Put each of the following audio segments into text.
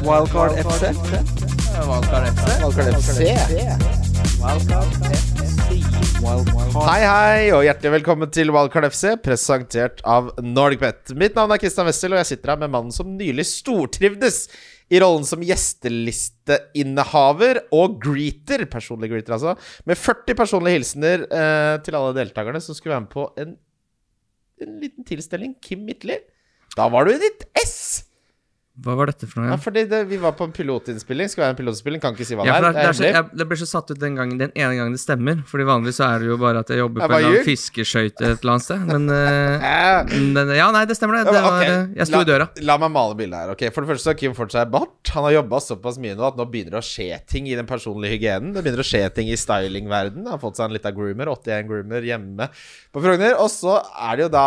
Wildcard FC. Wildcard FC. Wildcard FC. Wildcard Hei, hei, og hjertelig velkommen til Wildcard FC, presentert av NordicBet. Mitt navn er Kristian Wessel, og jeg sitter her med mannen som nylig stortrivdes i rollen som gjestelisteinnehaver og greeter, personlig greeter altså, med 40 personlige hilsener eh, til alle deltakerne som skulle være med på en, en liten tilstelning. Kim Midtly. Da var du i ditt ess! Hva var dette for noe? Ja, fordi det, vi var på en pilotinnspilling. Skal være en pilotinnspilling, kan ikke si hva Ja, det er. det, er så, jeg, det ble så satt ut den, gangen, den ene gangen det stemmer. Fordi vanligvis så er det jo bare at jeg jobber Jeg på en eller annen fiskeskøyte et eller annet sted. Men eh, Eh, Ja, nei, det stemmer, det. Det var, ok, eh, jeg sto i døra. La, meg male bildet her. ok For det første så har Kim fått seg bart. Han har jobba såpass mye nå at nå begynner det å skje ting i den personlige hygienen. Det begynner å skje ting i stylingverden Han har fått seg en liten groomer, 81 groomer, hjemme på Frogner. Og så er det jo da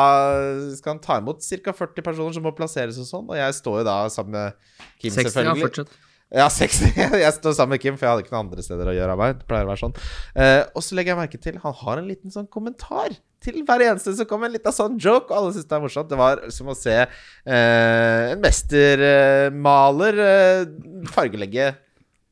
Skal han ta imot ca. 40 personer som må plasseres og sånn. Og jeg står jo da sammen med Kim, 60, ja, selvfølgelig. fortsatt. Ja, 60. Jeg står sammen med Kim, for jeg hadde ikke noen andre steder å gjøre av meg. Det pleier å være sånn. Eh, og så legger jeg merke til Han har en liten sånn kommentar til hver eneste som kommer. En liten sånn joke, og alle syns det er morsomt. Det var som å se eh, en mestermaler eh, fargelegge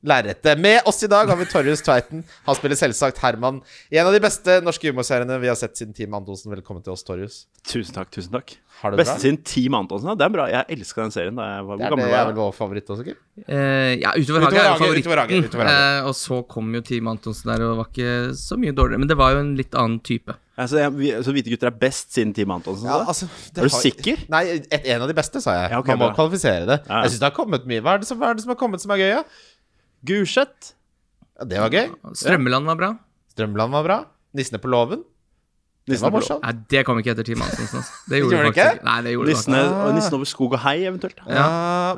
lerretet. Med oss i dag har vi Torjus Tveiten. Han spiller selvsagt Herman i en av de beste norske humorseriene vi har sett siden Team Antonsen. Velkommen til oss, Torjus. Tusen takk. tusen takk Har du det Beste bra? siden Team Antonsen. Ja, det er bra. Jeg elska den serien da jeg var Det er, gammel det er vel vår favoritt også, Kim? Uh, ja, utover Utover Hage er favoritten. utover Hage, utover Hage. Eh, og så kom jo Team Antonsen der, og var ikke så mye dårligere. Men det var jo en litt annen type. Altså, jeg, vi, så Hvite gutter er best siden Team Antonsen? Ja, altså, er du har- sikker? Nei, et, en av de beste, sa jeg. Ja, okay, Man må bra. kvalifisere det. Ja, ja. Jeg syns det har kommet mye. Hva er det som, hva er det som har kommet som er gøy? Ja? Gulset. Ja, det var gøy. Strømmeland var bra. Strømmeland var bra. Nissene på låven. Det var morsomt. Nei, det kom ikke etter Team. Altså. Det Gjorde det det ikke? faktisk ikke. Nei, det gjorde det Nissene, faktisk. og nissen over skog og hei, eventuelt. Ja,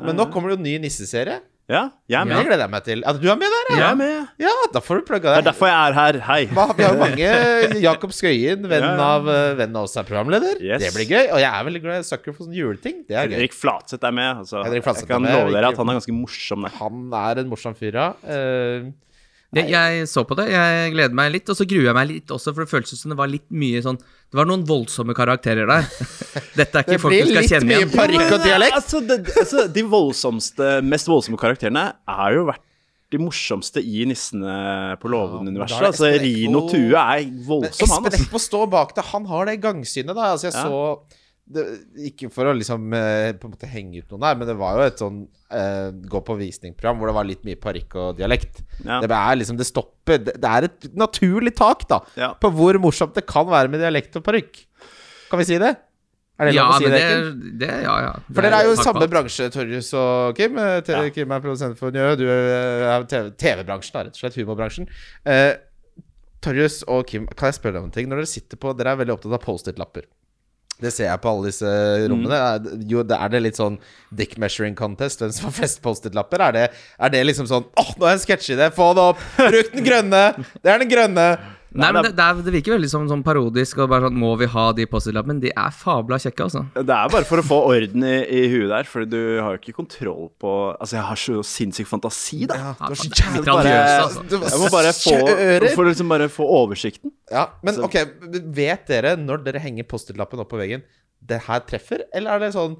men nå kommer det jo en ny nisseserie. Ja, jeg er Det med. gleder jeg meg til. Ja, du er med der, Jeg er med. Ja, da får du plugga Det er derfor jeg er her. Hei. Hva- Vi har jo mange Jakob Skøyen, venn Ja, ja. av eh, venn av oss, er programleder. Yes. Det blir gøy. Og jeg er veldig glad i sucker for sånne juleting. Det er gøy. Henrik Flatseth er med. Altså, Henrik Fladseth jeg kan love dere at han er ganske morsom. Der. Han er en morsom fyr, ja. Eh, Jeg, jeg så på det, jeg gleder meg litt, og så gruer jeg meg litt også, for det føltes som det var litt mye sånn Det var noen voldsomme karakterer der. Dette er ikke Det folk du blir skal litt kjenne mye igjen. parykk og dialekt. Altså, det, altså, de voldsomste, mest voldsomme karakterene er jo vært de morsomste i Nissene på Ja, låven-universet. er det altså, Rino Tue er voldsom, han. Espen Altså. Eckbo står bak det. Han har det gangsynet, da. Altså, jeg Ja. så det, Ikke for å liksom eh, på en måte henge ut noen der, men det var jo et sånn eh, gå på visning-program hvor det var litt mye parykk og dialekt. Ja. Det er liksom Det stopper Det, det er et naturlig tak, da, Ja. på hvor morsomt det kan være med dialekt og parykk. Kan vi si det? Er det Ja, lov å si det? det, det Ja, ja. For dere er jo i samme bransje, Torjus og Kim. TV, Ja. Kim er produsent for Njø, du er TV- TV-bransjen, da, rett og slett. Humorbransjen. Eh, Torjus og Kim, kan jeg spørre deg om en ting? Når dere sitter på Dere er veldig opptatt av Post-It-lapper. Det ser jeg på alle disse rommene. Mm. jo, er det litt sånn dick measuring contest? Hvem som har flest Post-It-lapper? Er, det- er det liksom sånn Åh, nå har jeg en sketsjidé! Få det opp! Bruk den grønne! Det er den grønne! Nei, men det det, det, er, det virker veldig som, sånn parodisk, og bare sånn Må vi ha de Post-It-lappene? Men de er fabla kjekke, altså. Det er bare for å få orden i, i huet der, for du har jo ikke kontroll på Altså, jeg har så sinnssyk fantasi, da. Ja, du har så det er jævlig bare, altså. Jeg må bare få, for liksom bare få oversikten. Ja, men Så- ok, vet dere når dere henger Post-It-lappen opp på veggen, det her treffer? Eller er det sånn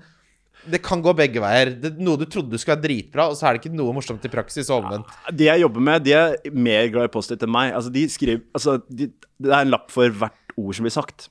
Det kan gå begge veier. Det, noe du trodde skulle være dritbra, og så er det ikke noe morsomt i praksis. Og omvendt. De jeg jobber med, de er mer glad i Post-It enn meg. Altså, de skriver Altså, de, det er en lapp for hvert ord som blir sagt.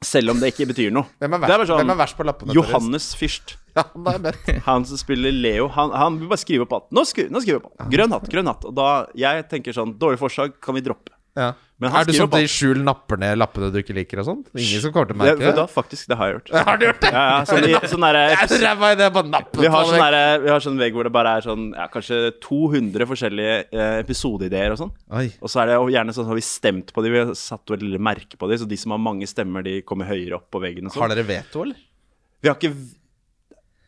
Selv om det ikke betyr noe. Hvem er Det er verst, sånn er verst på lappene? Johannes Fyrst. Ja, han er. Han som spiller Leo, han, han vil bare skrive opp alt. Nå, skri, nå skriver jeg på alt. Grønn hatt, grønn hatt. Og da Jeg tenker sånn Dårlig forslag kan vi droppe. Ja. Men Er du skriver sånn at de skjul napper ned lappene du ikke liker og sånt? Ingen som kommer til å merke det? hva, faktisk, det har jeg gjort. Har du gjort det? Ja, ja, sånn, i, sånn Jeg er så ræva i det, bare nappe vi har, sånn det. vi har sånn vegg hvor det bare er sånn ja, kanskje 200 forskjellige eh, episodeideer og sånn. Og så er det og gjerne sånn har vi har stemt på de, vi har satt et lille merke på de, så de som har mange stemmer, de kommer høyere opp på veggen og Har sånn. dere veto, eller? Vi har ikke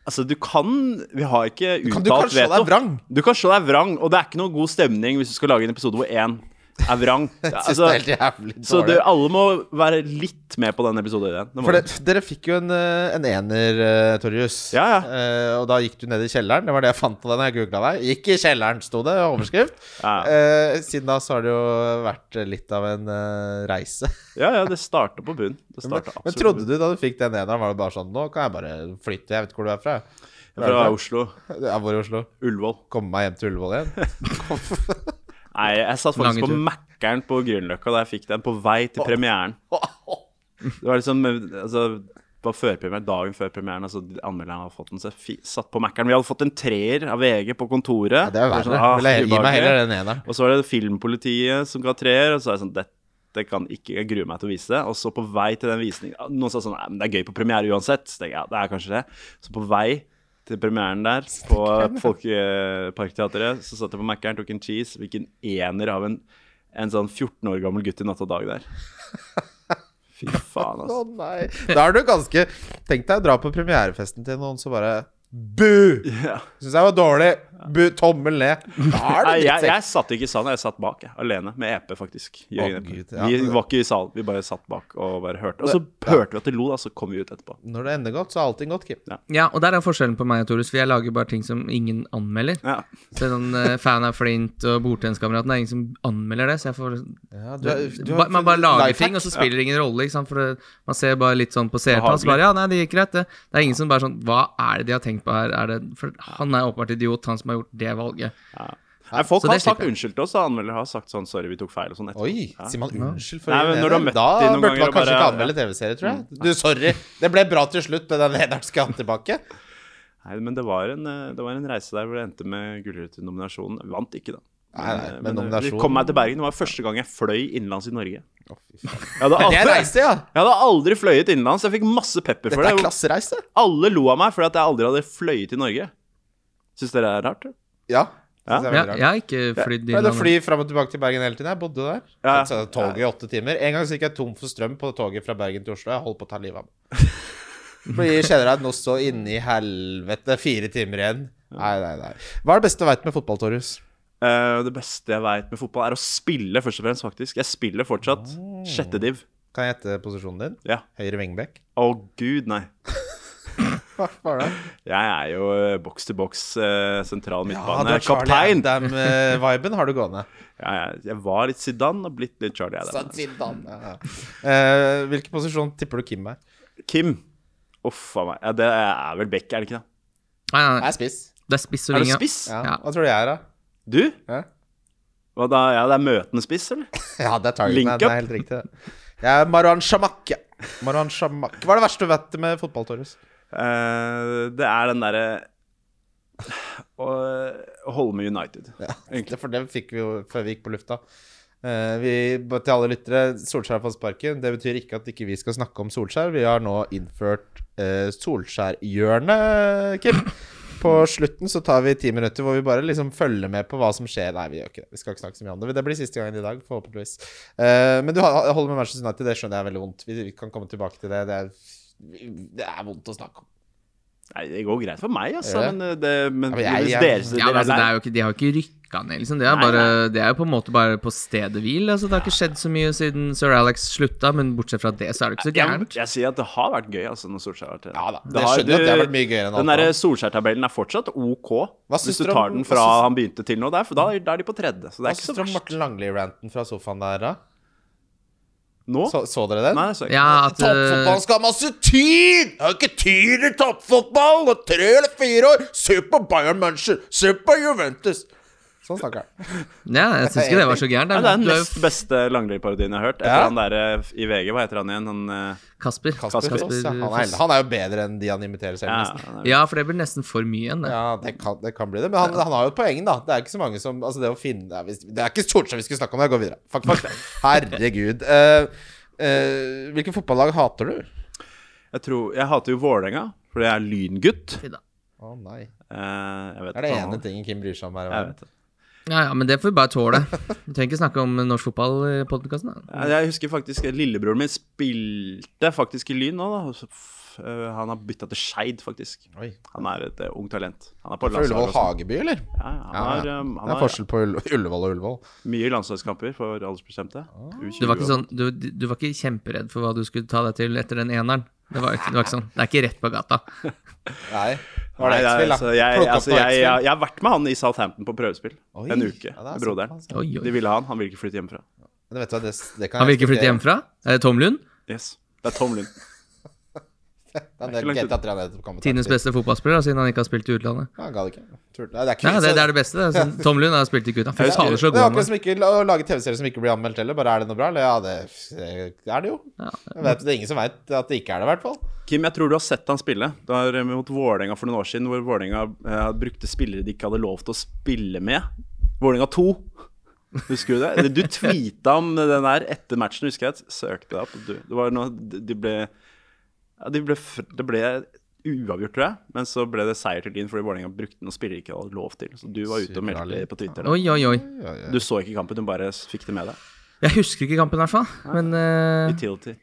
Altså, du kan Vi har ikke Kan du kan uttalt slå veto. deg vrang? Du kan slå deg vrang, og det er ikke noe god stemning hvis du skal lage en episode hvor én er vrang. Jeg Altså, så du, alle må være litt med på den episoden. For det, dere fikk jo en, eh, en ener, uh, Torjus. Ja, ja. Uh, og da gikk du ned i kjelleren. Det var det jeg fant av deg når jeg googla deg. Gikk i kjelleren, sto det. Overskrift. Ja. Uh, siden da så har det jo vært litt av en reise. Ja, ja, det starta på bunn. Det Men, men trodde du da du fikk den eneren, var det bare sånn Nå kan jeg bare flytte, jeg vet ikke hvor du er fra. Jeg er Fra? Oslo. Ja, hvor i Oslo? Ullevål. Komme meg hjem til Ullevål igjen? Nei, jeg satt faktisk på. Mækkern på Grünerløkka da jeg fikk den, på vei til premieren. Det var liksom altså, på førpremieren, dagen før premieren, altså anmelderen hadde fått den, så jeg satt på Mækkern. Vi hadde fått en treer av VG på kontoret. Ja, det er verre. ah, Vil jeg- Gi meg heller den eneren. Og så var det Filmpolitiet som ga treer, og så er jeg sånn Dette kan ikke Jeg gruer meg til å vise det. Og så på vei til den visningen Noen sa sånn Nei, men det er gøy på premiere uansett. Så tenkte jeg, ja, det er kanskje det. Så på vei til premieren der på Folkeparkteatret, så satt jeg på Mækkern, tok en cheese, fikk en ener av en, en sånn 14 år gammel gutt i Natt og Dag der. Fy faen, Å altså. nei. Da er du ganske Tenk deg å dra på premierefesten til noen som bare Bu! Yeah. Syns jeg var dårlig. Tommel ned. Er Nei, det jeg, jeg satt ikke i salen, jeg satt bak, jeg, alene, med EP, faktisk. Jørgen Å, Epe. Gud, ja. Vi var ikke i salen, vi bare satt bak og bare hørte. Og så hørte vi at de lo, da, så kom vi ut etterpå. Når det ender godt, så er allting godt, Kim. Ja, og der er forskjellen på meg og Torus, for jeg lager bare ting som ingen anmelder. Ja. Så sånn uh, Fan av Flint og Bordtenniskameraten det er ingen som anmelder det, så jeg får Ja, Ba- Man bare lager ting, og så spiller det ingen rolle. Ikke sant? For det, Man ser bare litt sånn på seertall, så bare Ja, nei, det gikk greit, det. Det er ingen som bare sånn Hva er det de har tenkt på her? Er det, for han er åpenbart idiot, han som har gjort det valget. Nei, folk Så har sagt slipper unnskyld til oss, Anmelder Anmeldere har sagt sånn 'sorry, vi tok feil' og sånn. etterpå. Oi, Ja. sier man unnskyld for Nei, når du har møtt Da noen burde man kanskje bare- ikke anmelde TV-serie, tror jeg. Du, sorry. Det ble bra til slutt, men den lederen skal han tilbake. Nei, men det var, en, eh, det var en reise der hvor det endte med Gullrute-nominasjonen. Vant ikke, da. Nei, nei, men, men eh, nominasjon- Vi kom meg til Bergen. Det var første gang jeg fløy innenlands i Norge. Å. Jeg hadde Det aldri, reise, ja. jeg hadde aldri fløyet innenlands. Jeg fikk masse pepper for Dette er det. klassereise. Alle lo av meg fordi at jeg aldri hadde fløyet i Norge. Syns dere det er rart? Ja. Ja. Jeg er Ja, jeg har ikke flydd inn fly fram og tilbake til Bergen hele tiden. Jeg bodde der. Ja. Så toget i åtte timer. En gang så gikk jeg tom for strøm på toget fra Bergen til Oslo. Jeg holdt på å ta livet av meg. Fordi kjenner deg nå så inni helvete. Fire timer igjen. Nei, nei, nei. Hva er det beste du veit med fotball, Torjus? Uh, det beste jeg veit med fotball, er å spille, først og fremst, faktisk. Jeg spiller fortsatt. Sjette div. Kan jeg gjette posisjonen din? Ja. Høyre wingback? Å gud, nei. Hva var det? Jeg er jo eh, boks til boks, eh, sentral Ja, midtbane. Charlie Kaptein. Adam-viben har du gående. Ja, jeg, jeg var litt Zidane og blitt litt Charlie Adam. Zidane. ja. uh, hvilken posisjon tipper du Kim er? Kim. Uff a meg. Ja, det er vel Beck, er det ikke det? Nei, nei, Jeg Det er spiss. Det er spiss og Er det spiss? Ja. Ja. Hva tror du jeg er, da? Du? Ja. Hva da? Ja, det er møtende spiss, eller? Ja, det er targeten. Det er helt riktig. det. Jeg er Marwan Shamak. Marwan Shamak. Hva er det verste du vet med fotball, Torjus? Eh, det er den derre å, holde med United. Egentlig, for det fikk vi jo før vi gikk på lufta. Eh, vi, til alle lyttere, Solskjær fått sparken. Det betyr ikke at ikke vi skal snakke om Solskjær. Vi har nå innført uh, Solskjær-hjørnet, Kim. På slutten så tar vi ti minutter hvor vi bare liksom følger med på hva som skjer. Nei, vi gjør ikke det. Vi skal ikke snakke så mye om det. Det blir siste gangen i dag, forhåpentligvis. Eh, men du holder med Manchester United, det skjønner jeg er veldig vondt. Vi, vi kan komme tilbake til det. Det er, det er vondt å snakke om. Nei, det går greit for meg, altså. Men, det, men Ja, men jeg- hvis jeg- dere Ja, men altså, det er jo ikke, De har jo ikke rykka ned, liksom. Det er, Nei, bare, det er jo på en måte bare på stedet hvil. Altså, det har ikke skjedd så mye siden sir Alex slutta, men bortsett fra det, så er det ikke så gærent. jeg sier at det har vært gøy, altså, når Solskjær har vært. Ja da. Det skjønner du, at det har vært mye gøyere enn alt Den derre. Solskjær-tabellen er fortsatt OK, hvis du tar den fra han begynte til nå. Der, for da, da er de på tredje. Så det Hva er Hva syns du om Martin Morten Langli-ranten fra sofaen der, da? Nå? Så, så dere den? Nei, det så ikke. Ja, at toppfotball skal ha masse tid! Jeg har ikke tid i toppfotball! Og tre eller fire år! Se på Bayern München! Se på Juventus! Sånn snakker han. Ja, jeg syns ikke det var så gærent. Ja, det er den Du nest beste Langli-parodien jeg har hørt. Etter Ja. han der eh, i VG, hva heter han igjen? Han eh, Kasper. Kasper Kasper Foss, ja. Han er, han er jo bedre enn de han imiterer selv, ja, for det blir nesten for mye igjen, det. Ja, det kan, det kan bli det. Men han, han har jo et poeng, da. Det er ikke så mange som Altså, det å finne Det er, ikke det er ikke Solskjær vi skal snakke om, jeg går videre. Fuck, fuck. Herregud. Uh, hvilke fotballag hater du? Jeg tror Jeg hater jo Vålerenga, fordi jeg er lyngutt. Å oh, nei. Uh, jeg vet Det er det ene tingen Kim bryr seg om her i verden. Ja, ja, men det får vi bare tåle. Du trenger ikke snakke om norsk fotball i podkasten. Ja, Jeg husker faktisk Lillebroren min spilte faktisk i Lyn nå, da. Eh, Han har bytta til Skeid, faktisk. Oi. Han er et uh, ungt talent. Han er på Fra Ullevål Hageby, eller? Ja, ja, han Ja, ja. um, Det er har forskjell på Ullevål og Ullevål. mye landslagskamper for aldersbestemte. Du var ikke sånn du, du var ikke kjemperedd for hva du skulle ta deg til etter den eneren? Det var, det var ikke sånn. Det er ikke rett på gata. Nei. Var det Nei, X-Fill, da? altså, jeg, altså, jeg, jeg, jeg har vært med han i Southampton på prøvespill Oi. en uke Ja, er med broderen. såpass. Oi, oi. De ville ha han, han ville ikke flytte hjemmefra. Men vet du hva, det, det kan Han vil ikke flytte hjemmefra? Er det Tom Lund? Yes, Det er Tom Lund. Den ikke langt GTA 3 har nettopp kommet. Tidenes beste fotballspiller, da, siden han ikke har spilt i utlandet. Ja, han ga det ikke. Det er ikke Nei, det, det er det beste. Det. er sånn- Tom Lund har spilt i gutta. Fy fader, så Det god er han var. ikke å lage TV-serier som ikke blir anmeldt heller. Bare er det noe bra? Eller ja, det, er det jo. Ja. Vet, det er ingen som vet at det ikke er det, i hvert fall. Kim, jeg tror du har sett han spille. Det var eh, mot Vålerenga for noen år siden, hvor Vålerenga eh, brukte spillere de ikke hadde lov til å spille med. Vålerenga 2. Husker du det? Du tweeta om den der etter matchen, husker jeg. Søkte deg opp. Du, det var noe De ble ja, de ble, Det ble uavgjort, tror jeg. Men så ble det seier til din fordi Vålerenga brukte noen spillere de ikke hadde lov til. Så du var ute og meldte på Twitter. Da. Oi, oi, oi. Du så ikke kampen, du bare fikk det med deg. Jeg husker ikke kampen, i hvert fall. Men uh... Utility.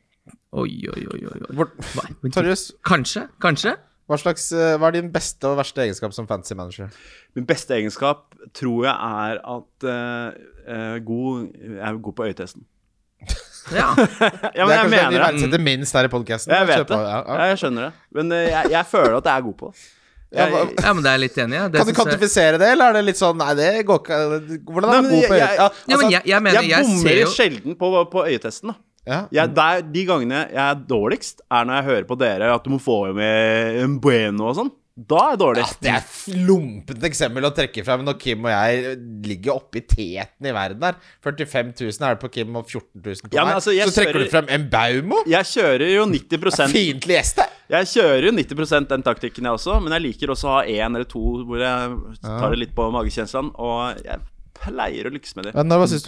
Oi, oi, oi. oi, oi. Nei, Torjus, Kanskje? Kanskje? hva, slags, eh, hva er din beste og verste egenskap som fantasy manager? Min beste egenskap tror jeg er at uh, eh, god, jeg er god på øyetesten. Ja. Ja, men det er jeg kanskje den mener det. verdsetter minst her i podkasten. Jeg vet det. Ja, ja. Ja, jeg skjønner det. Men eh, jeg, jeg føler at jeg er god på det. Ja, Jeg, ja, men det er jeg litt enig i. ja. Kan du kvantifisere det, eller er det litt sånn Nei, det går ikke Hvordan er du god på øyet? Ja, Ja, men altså, jeg, jeg mener, jeg jeg ser bommer jo sjelden på, på øyetesten. da ja. jeg, der, De gangene jeg er dårligst, er når jeg hører på dere at du må få med en bueno og sånn. Da er det dårlig. Ja, det er et lumpent eksempel å trekke frem når Kim og jeg ligger oppe i teten i verden her. 45 000 er det på Kim og 14 000 på Ja, meg. altså, Så trekker kjører- du frem en Baumo? Jeg kjører jo 90 Fiendtlig gjest, det. Jeg kjører jo 90% den taktikken, jeg også. Men jeg liker også å ha én eller to hvor jeg tar det litt på magekjenslene. Og jeg pleier å lykkes med det. Ja,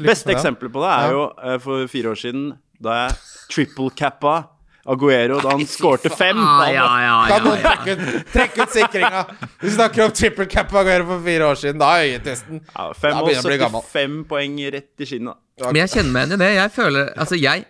Beste eksempelet på det er jo eh, for fire år siden, da jeg triple-cappa Aguero da han skårte fem. Ah, ja, ja, ja, ja. trekke ut, trekke ut sikringa? Vi snakker om triple cap Aguero for fire år siden. Da er øyetesten Ja, Da begynner å bli gammel. Fem poeng rett i skinnet. Men jeg kjenner meg igjen i det. Jeg føler Altså, jeg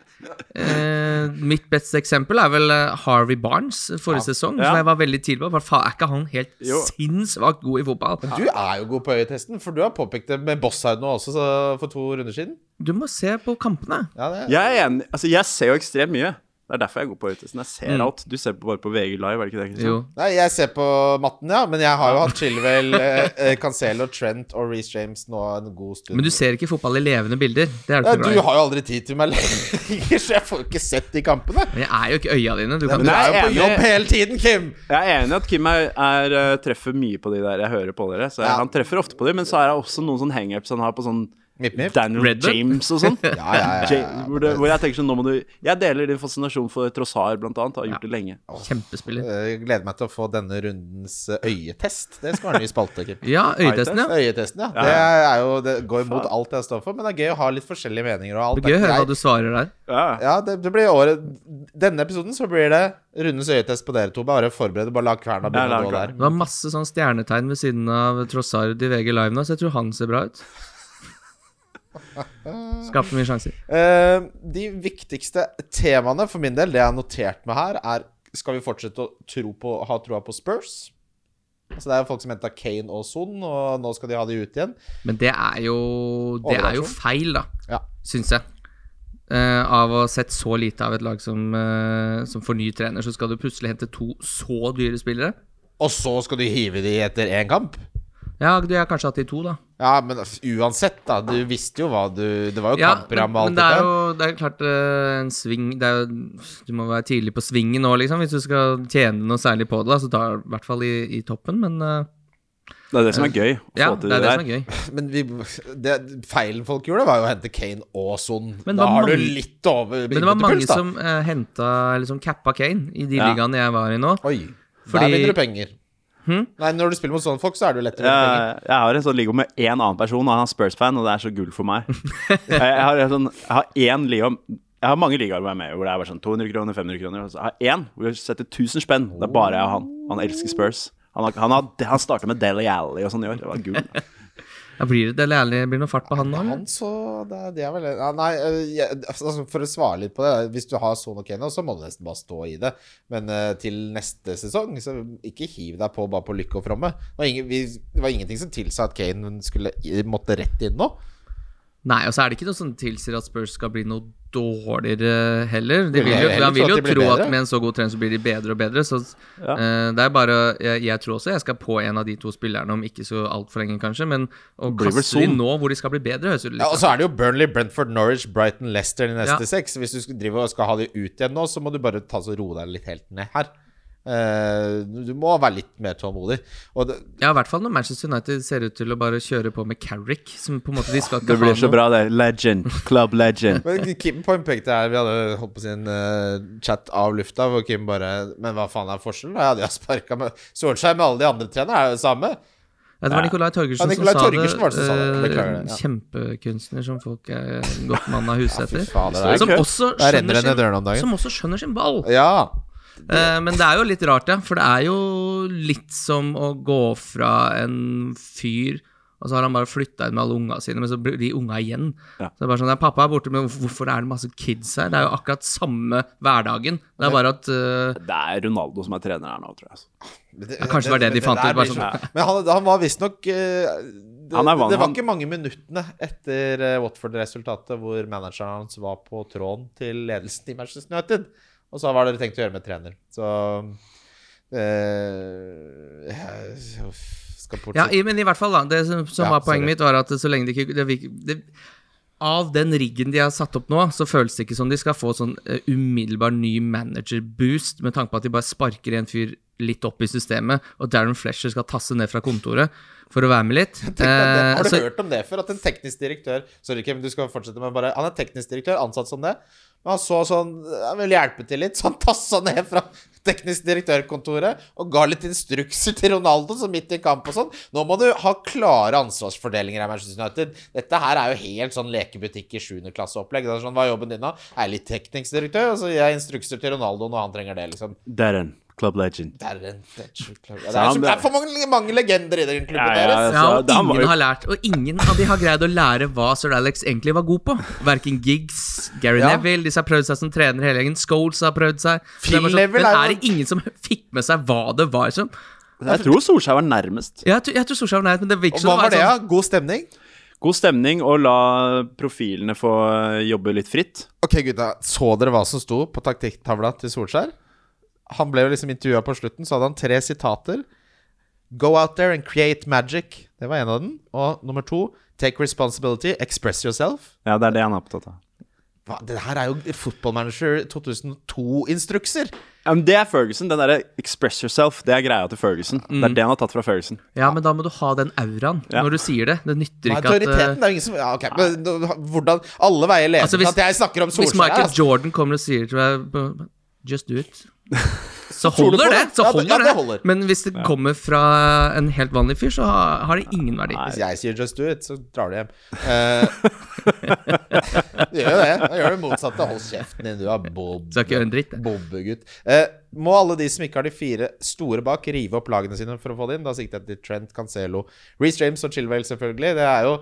eh, Mitt beste eksempel er vel eh, Harvey Barnes forrige sesong. Ja. Som jeg var veldig tidlig på. Faen, Er ikke han helt Jo. sinnssvakt god i fotball? Men Du er jo god på øyetesten, for du har påpekt det med Bosshaug nå også så, for to runder siden. Du må se på kampene. Ja, det Jeg er enig. Altså, jeg ser jo ekstremt mye. Det er derfor jeg går på øyetesten. Jeg ser Mm. alt. Du ser på bare på VG Live, er det ikke det? Kristian? Jo. Nei, jeg ser på matten, ja, men jeg har jo hatt Chilwell, eh, eh, Cancelo, Trent og Reece James nå en god stund. Men du ser ikke fotball i levende bilder. Det er det ja, ikke Du har jo aldri tid til meg lenger, så jeg får jo ikke sett de kampene. Men jeg er jo ikke øya dine. Du kan du er jo på jobb hele tiden, Kim! Jeg er enig i at Kim er, er, eh, treffer mye på de der. Jeg hører på dere. Så jeg, Ja. Han treffer ofte på de, men så er det også noen sånne hangups han har på sånn Mip, mip. Daniel Red? James og sånn. Ja, ja, ja, Ja, ja. hvor, det, hvor jeg tenker sånn Nå må du Jeg deler din fascinasjon for Trossar, blant annet. Har gjort det lenge. Kjempespiller. Jeg gleder meg til å få denne rundens eh, øyetest. Det skal være ny spalte, Ja, øyetesten, ja. Øyetesten, ja. Det, er jo, det går imot alt jeg står for, men det er gøy å ha litt forskjellige meninger. Og alt. Det er gøy å høre hva du svarer der. Ja. Ja, det, det blir året Denne episoden så blir det rundens øyetest på dere to. Bare forbered bare la kverna begynne å gå der. Det var masse sånn stjernetegn ved siden av Trossar i VG Live nå, så jeg tror han ser bra ut. Skapte mye sjanser. Uh, de viktigste temaene for min del, det jeg har notert meg her, er Skal vi fortsette å tro på, ha troa på Spurs? Altså Det er jo folk som henta Kane og Son, og nå skal de ha de ut igjen. Men det er jo Det er jo feil, da, Ja. syns jeg. Uh, av å ha sett så lite av et lag som, uh, som får ny trener, så skal du plutselig hente to så dyre spillere. Og så skal du hive de etter én kamp? Ja, du har kanskje hatt de to, da. Ja, men uansett, da. Du visste jo hva du Det var jo Ja, alt det og men det er jo det er klart eh, en sving det er jo, Du må være tidlig på svingen nå, liksom, hvis du skal tjene noe særlig på det. Da, så tar i hvert fall i, i toppen, men eh, Det er det som er gøy. Å ja, få til det er det der. som er gøy. Men vi, det, feilen folk gjorde, var jo å hente Kane og Son. Men Da har du litt over Men det var mange puls, som uh, henta Eller som cappa Kane i de Ja. ligaene jeg var i nå. Oi. Fordi- Der vinner du penger. Hm? Nei, når du spiller mot sånne folk, så er det jo lettere. Jeg, jeg har en sånn liga med én annen person, og han er Spurs-fan, og det er så gull for meg. Jeg, har, en sånn, jeg har én liga Jeg har mange ligaer hvor jeg er med, hvor det er bare sånn 200 kroner, 500 kroner. jeg så har én hvor jeg setter 1000 spenn. Det er bare jeg og han. Han elsker Spurs. Han, har, han, har, han starta med Deli Alley og sånn i år. Det var gull. Ja, blir det Alli? Blir det noe fart på han nå? Han så det, det er vel Nei, øh, jeg, altså, for å svare litt på det Hvis du har Son og Kane, så må du nesten bare stå i det. Men uh, til neste sesong, så ikke hiv deg på bare på lykke og fromme. Det var, ingen, vi, det var ingenting som tilsa at Kane skulle, måtte rett inn nå. Nei, og så er det ikke noe som tilsier at Spurs skal bli noe dårligere heller. De vil jo, heller han vil jo tro at med en så god trener så blir de bedre og bedre. Så Ja. uh, det er bare jeg, jeg tror også jeg skal på en av de to spillerne om ikke så altfor lenge, kanskje. Men å kaste de nå hvor de skal bli bedre, høres ut litt Ja, og så er det jo Burnley, Brentford, Norwich, Brighton, Leicester de neste Ja. seks. Hvis du skal drive og skal ha de ut igjen nå, så må du bare ta så roe deg litt helt ned her. Eh, du må være litt mer tålmodig. Og det, Ja, i hvert fall når Manchester United ser ut til å bare kjøre på med Carrick, som på en måte de skal ikke Det blir så noe. bra, det. Legend. Club legend. men Kim påpekte her Vi hadde holdt på sin uh, chat av lufta, hvor Kim bare Men hva faen er forskjellen? Ja, de har sparka med Solskjær med alle de andre trenerne, er jo det samme. Ja, det var Nicolai Torgersen Ja, Nicolai som sa Torgersen sa det som sa det. eh, Beklager ja. Kjempekunstner som folk er godt mann av huset etter. som, også skjønner sin, dagen. som også skjønner sin ball. Ja. Eh, men det er jo litt rart, ja. For det er jo litt som å gå fra en fyr og så har han bare flytta inn med alle unga sine, men så blir de unga igjen. Ja. Så det er bare sånn, ja, Pappa er borte, men hvorfor- er det masse kids her? Det er jo akkurat samme hverdagen. Det er bare at uh... Det er Ronaldo som er trener her nå, tror jeg. altså. Det, Ja, kanskje det var det de fant ut, bare sånn. så- Men han, han var visstnok uh, det, er det var ikke mange minuttene etter uh, Watford-resultatet hvor manageren hans var på tråden til ledelsen i Manchester United. Og så hva har det tenkt å gjøre med trener. Så eh, skal Ja, fortsette. i- men i hvert fall, da. Det som, som Ja, var poenget sorry. mitt, var at så lenge de ikke det, det, Av den riggen de har satt opp nå, så føles det ikke som de skal få sånn uh, umiddelbar ny manager-boost, med tanke på at de bare sparker en fyr litt opp i systemet, og Darren Flesher skal tasse ned fra kontoret for å være med litt. Tenk det. Eh, Har du så- hørt om det før? At en teknisk direktør Sorry, Kim, du skal fortsette med bare Han er teknisk direktør, ansatt som det. Han så sånn Han vil hjelpe til litt, så han tassa ned fra teknisk direktørkontoret og ga litt instrukser til Ronaldo, så midt i kamp og sånn. Nå må du ha klare ansvarsfordelinger her, Manchester United. Dette her er jo helt sånn lekebutikk i 7. klasseopplegg. Det er sånn, Hva er jobben din, da? Jeg er litt teknisk direktør, og så gir jeg instrukser til Ronaldo når han trenger det, liksom. Darren. Club legend. Det er, en, det er, så det er, det er for mange, mange legender i den klubben Ja, ja, deres. Ja, Altså, og ingen har lært Og ingen av de har greid å lære hva sir Alex egentlig var god på. Verken Giggs, Gary Ja. Neville de har prøvd seg som trener hele gjengen. Scholes har prøvd seg. Så det Phil er sånn, Neville men er det ingen som fikk med seg hva det var som Jeg tror Solskjær var nærmest. Jeg, jeg tror Solskjær var nærmest, men det virker Og hva var det, sånn- da? God stemning? God stemning og la profilene få jobbe litt fritt. Ok, gutta. Så dere hva som sto på taktikktavla til Solskjær? Han ble jo liksom intervjua på slutten, så hadde han tre sitater. Go out there and create magic. Det var en av den. Og nummer to Take responsibility, express yourself. Ja, det er det han er opptatt av. Hva, det her er jo Football Manager 2002-instrukser. Ja, men det er Ferguson. Den derre 'express yourself', det er greia til Ferguson. Det er det han har tatt fra Ferguson. Ja, men da må du ha den auraen Ja. når du sier det. Det nytter ikke at Autoriteten eh, det er jo ingen som ja, ok, men Hvordan Alle veier leder Altså, til hvis- at jeg snakker om Solskjær. Hvis Michael altså. Jordan kommer og sier til meg Just do it. Så holder det. Så holder Ja, det- ja, det. holder. Men hvis det kommer fra en helt vanlig fyr, så har, har det ingen verdi. Nei. Hvis jeg sier 'just do it', så drar du hjem. Uh, gjør jo det. Da gjør det motsatte. Hold kjeften din, du er bob. Skal ikke gjøre en dritt. Bobbegutt. Uh, må alle de som ikke har de fire store bak, rive opp lagene sine for å få det inn? Da sikter jeg til Trent, Cancelo, Reece James og Chilwell, selvfølgelig. Det er jo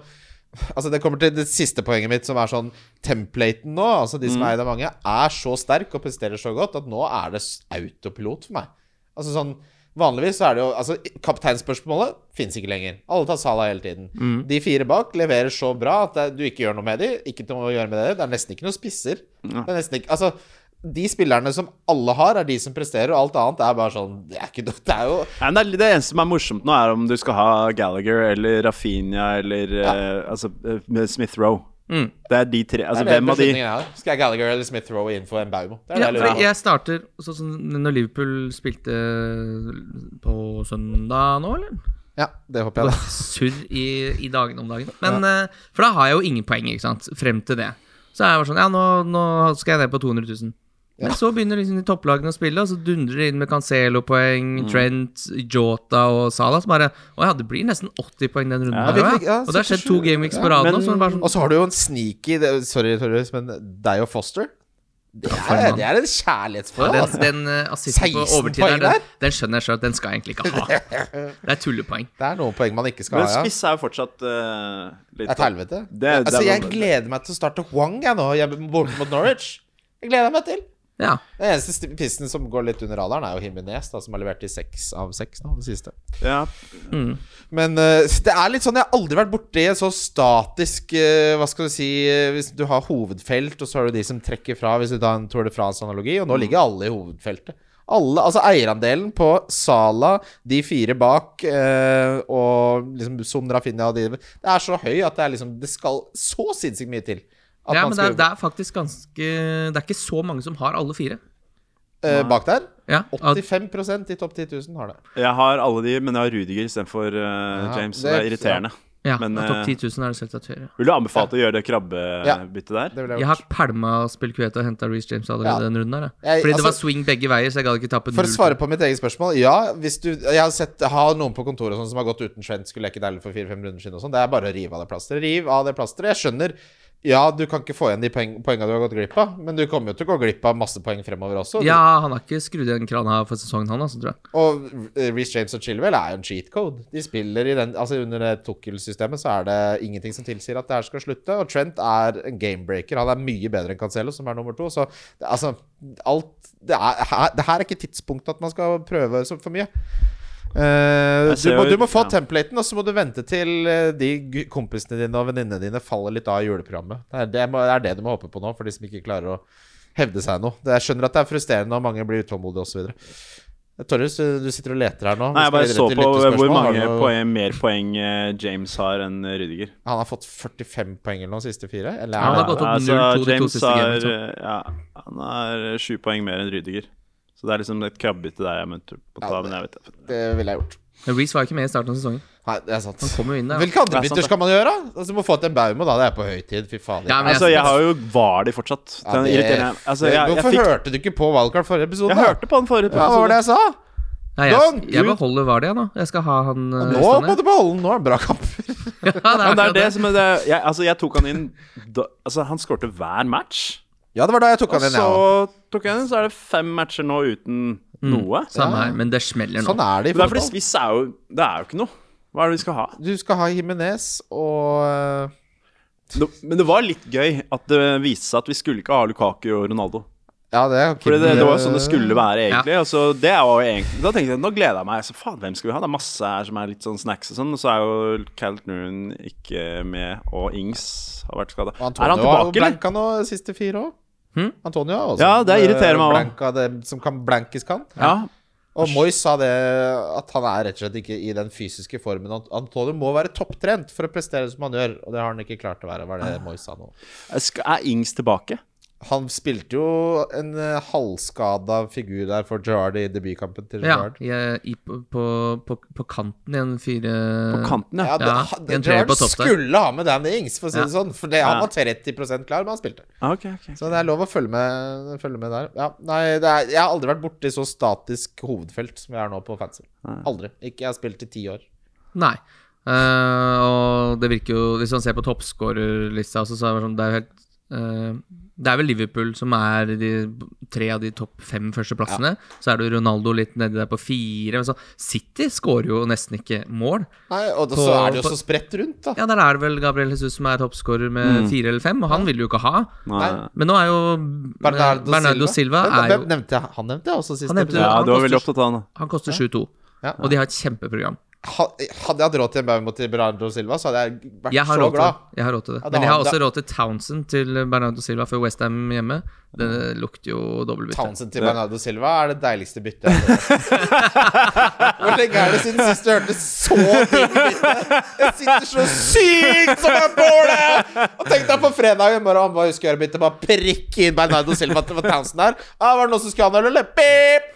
Altså Det kommer til det siste poenget mitt, som er sånn Templaten nå, altså de som er eid av mange, er så sterk og presterer så godt at nå er det autopilot for meg. Altså sånn Vanligvis så er det jo Altså Kapteinspørsmålet fins ikke lenger. Alle tar Salah hele tiden. De fire bak leverer så bra at det, du ikke gjør noe med dem. Ikke noe å gjøre med det. Det er nesten ikke noe spisser. Det er nesten ikke Altså de spillerne som alle har, er de som presterer, og alt annet er bare sånn Det er ikke noe Det er jo Nei, det, er- det eneste som er morsomt nå, er om du skal ha Gallagher eller Rafinha eller eh, altså, uh, Smith Rowe. Mm. Det er de tre. Altså, hvem av de. Skal jeg Gallagher eller Smith Rowe inn for en Baumo? Ja, jeg starter sånn som når Liverpool spilte på søndag nå, eller? Ja, det håper jeg. da Surr i, i dagene om dagen. Men, eh, for da har jeg jo ingen poeng, ikke sant, frem til det. Så er jeg bare sånn Ja, nå, nå skal jeg ned på 200 000. Men så begynner liksom de topplagene å spille, og så dundrer de inn med Cancelo-poeng, Mm. Trent, Jota og Salah. Som bare Å ja, det blir nesten 80 poeng den runden. Ja, her, ja. og det har skjedd to 77. gameweeks Ja, på rad nå. Det sånn Og så har du jo en sneaky det, Sorry, Torjus, men deg og Foster Det er, det er en ja, kjærlighetsforhold. den, altså. den uh, assisten på 16 overtid der, den, den skjønner jeg sjøl at den skal jeg egentlig ikke ha. Det er tullepoeng. Det er noen poeng man ikke skal Men ha, ja. spiss er jo fortsatt uh, litt et helvete. Det- det er altså, jeg gleder meg til å starte Wang jeg nå, borte mot Norwich. Jeg gleder meg til. Ja. Den eneste pissen som går litt under radaren, er jo Himinez, da, som har levert i seks av seks nå, det siste. Ja, Men uh, det er litt sånn Jeg har aldri vært borti en så statisk uh, Hva skal du si uh, Hvis du har hovedfelt, og så har du de som trekker fra, hvis du tar en Tour de France-analogi, og nå ligger alle i hovedfeltet. Alle, altså Eierandelen på Sala, de fire bak, eh, og liksom Sondra Finja og de Det er så høy at det er liksom Det skal så sinnssykt mye til. At ja, man men det er, det er faktisk ganske Det er ikke så mange som har alle fire. eh, bak der. Ja, 85% i topp 10 000 har det. Jeg har alle de, men jeg har Rudiger istedenfor uh, Ja, James. det- Det, er irriterende. ja, Men, at topp eh, 10 000 er det selvsagt høyere. Vil du anbefale å gjøre det krabbebyttet der? Det jeg Jeg har pælma Spilkveta og henta Reece James allerede Ja. den runden der. Jeg- Jeg, Fordi det var altså- swing begge veier, så jeg gadd ikke tappe For å svare på mitt eget spørsmål, ja. Hvis du, jeg har sett har noen på kontoret sånn som har gått uten Trent, skulle leke deilig for fire-fem runder siden og sånn. Det er bare å rive av det plasteret. Riv av det plasteret. Jeg skjønner. Ja, du kan ikke få igjen de poeng, poengene du har gått glipp av, men du kommer jo til å gå glipp av masse poeng fremover også. Ja, han har ikke skrudd igjen krana for sesongen, han, altså, tror jeg. Og eh, Reece James og Chilwell er jo en cheat code. De spiller i den Altså Under det Tukkel-systemet så er det ingenting som tilsier at det her skal slutte. Og Trent er en gamebreaker. Han er mye bedre enn Cancelo, som er nummer to. Så altså Alt Det, er, det her er ikke tidspunktet at man skal prøve for mye. Eh, du, må, du må få ja. templaten, og så må du vente til eh, de kompisene dine og venninnene dine faller litt av i juleprogrammet. Det er det, må, det er det du må håpe på nå, for de som ikke klarer å hevde seg noe. Jeg skjønner at det er frustrerende, og mange blir utålmodige osv. Torjus, du sitter og leter her nå. Nei, jeg bare så på hvor mange du noe- poeng, mer poeng eh, James har enn eh, Rudiger. Han har fått 45 poeng eller noe siste fire? Eller Han har gått opp Altså, 0-2 de to James siste har, gamene, eh, ja, han har sju poeng mer enn Rudiger. Så det er liksom et krabbebytte der jeg er på å ta, Ja, men jeg vet det. det ville jeg gjort. Men Reece var ikke med i starten av sesongen. Nei, det er sant. Han kom jo inn der. Hvilke andre er bytter skal man gjøre? Altså, må få til en Baumo, da. Det er på høytid. Fy faen. Ja, Altså, jeg har jo Vardy fortsatt. Ja, det-. Altså, jeg, jeg, Hvorfor fikk, hørte du ikke på Wildcard forrige episode? jeg hørte på den forrige Ja, hva var det jeg sa? Nei, jeg, jeg beholder Vardi, jeg, nå. Jeg skal ha han uh, Nå må du beholde han. Nå er det bra kamper. Ja, det er, Men det er det som er det jeg, Altså, jeg tok han inn da, Altså, han skårte hver match. Ja, det var da jeg tok han inn, så jeg òg. tok jeg den, så er det fem matcher nå uten noe. Samme Ja. her, men det smeller nå. Sånn er det i det er fordi fotball. Swiss er jo Det er jo ikke noe. Hva er det vi skal ha? Du skal ha Jimenez og eh, Det, men det var litt gøy at det viste seg at vi skulle ikke ha Lukaku og Ronaldo. Ja, det er Fordi det, det var jo sånn det skulle være, egentlig. Og så det er jo egentlig Da tenkte jeg, nå gleder jeg meg. Så faen, hvem skal vi ha? Det er masse her som er litt sånn snacks og sånn. Og så er jo Calt Noon ikke med, og Ings har vært skada. Er han tilbake, eller? blanka nå siste fire òg. Hm? Antonio også Ja, det irriterer meg også. det som kan blankes kan. Ja. Og Moyes sa det at han er rett og slett ikke i den fysiske formen. Antonio må være topptrent for å prestere som han gjør, og det har han ikke klart å være. Var det Moyes sa nå. Er Ings tilbake? Han spilte jo en uh, halvskada figur der for Gerrard i debutkampen til Ja, Gerrard. jeg, i, på, på, på, kanten i en fire På kanten, ja. Ja, det, Ja, det, Gerrard på skulle ha med Danny Ings, for å si Ja. det sånn. For det, han Ja. var 30% klar, men han spilte. Okay, okay, ok. Så det er lov å følge med, følge med der. Ja, nei, det er, jeg har aldri vært borti så statisk hovedfelt som jeg er nå på fancy. Nei. Aldri. Ikke jeg har spilt i ti år. Nei. Uh, og det virker jo Hvis man ser på toppskårerlista også, så er det sånn Det er helt Det er vel Liverpool som er de tre av de topp fem første plassene. Så er det Ronaldo litt nedi der på fire. Men så City skårer jo nesten ikke mål. Nei, Og På- så er det jo så spredt rundt, da. Ja, der er det vel Gabriel Jesus som er toppskårer med fire eller fem, og han vil du jo ikke ha. Nei. Men nå er jo Bernardo, Bernardo Silva, Silva er hvem jo nevnte jeg? Han nevnte jeg også sist. Han nevnte- Ja, han du var veldig koster- opptatt av han. Han koster 7-2, Ja. og de har et kjempeprogram. Ha- Hadde jeg hatt råd til en Baumo til Bernardo Silva, så hadde jeg vært Jeg så glad. til. Jeg har råd til det. Men jeg har også råd til Townsend til Bernardo Silva for Westham hjemme. Det lukter jo dobbeltbytte. Townsend til Bernardo Silva er det deiligste byttet. Hvor lenge er det siden sist du hørte så digg bytte? Jeg sitter så sykt som en båle! Og tenk deg på fredag i morgen, hva husker jeg bytte? Bare prikke inn Bernardo Silva til Townsend her. Ah, var det noen som skulle ha noe, eller? Pip!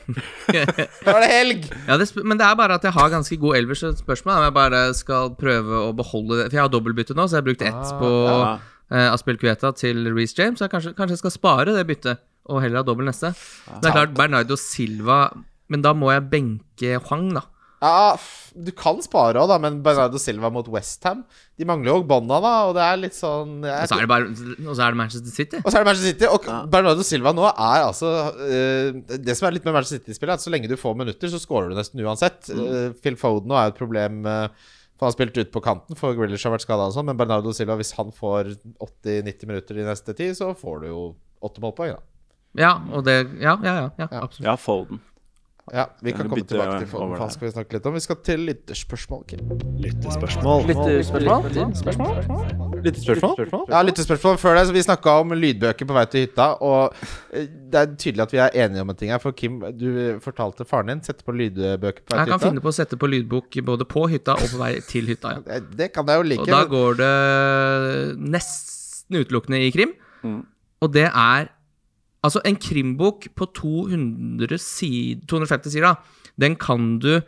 Nå var det helg. Ja, det, sp- men det er bare at jeg har ganske god elvers så spørsmålet er om jeg bare skal prøve å beholde det. For jeg har dobbeltbytte nå, så jeg har brukt ett på ja. Uh, Aspelkueta til Reece James. Så jeg kanskje, kanskje jeg skal spare det byttet, og heller ha dobbel neste. Ja. det er klart, Bernardo Silva Men da må jeg benke Huang, da. Ja, du kan spare òg, da, men Bernardo Silva mot Westham De mangler jo bånda, da, og det er litt sånn jeg, Og så er det, bare, og så er det Manchester City. Og så er det Manchester City. Og Bernardo Silva nå er altså uh, Det som er litt med Manchester City-spillet, er at så lenge du får minutter, så scorer du nesten uansett. Eh, Phil Foden nå er jo et problem. eh, for han har spilt ut på kanten, for Grealish har vært skada og sånn. Men Bernardo Silva, hvis han får 80-90 minutter de neste ti, så får du jo åtte målpoeng, da. Ja, og det Ja, ja, ja. ja, absolutt. Ja, Foden. Ja, vi kan komme tilbake til Foden. Hva skal vi snakke litt om? Vi skal til lytterspørsmål. Kim. Ja, lyttespørsmål før det. Så vi snakka om lydbøker på vei til hytta. Og eh, det er tydelig at vi er enige om en ting her. For Kim, du fortalte faren din sette på lydbøker på vei til hytta. Jeg kan hytta. finne på å sette på lydbok både på hytta og på vei til hytta. Ja. Det- Det kan jeg jo like. Og da går det nesten utelukkende i krim. Mm. Og det er Altså, en krimbok på 200 sid 250 sider, da, den kan du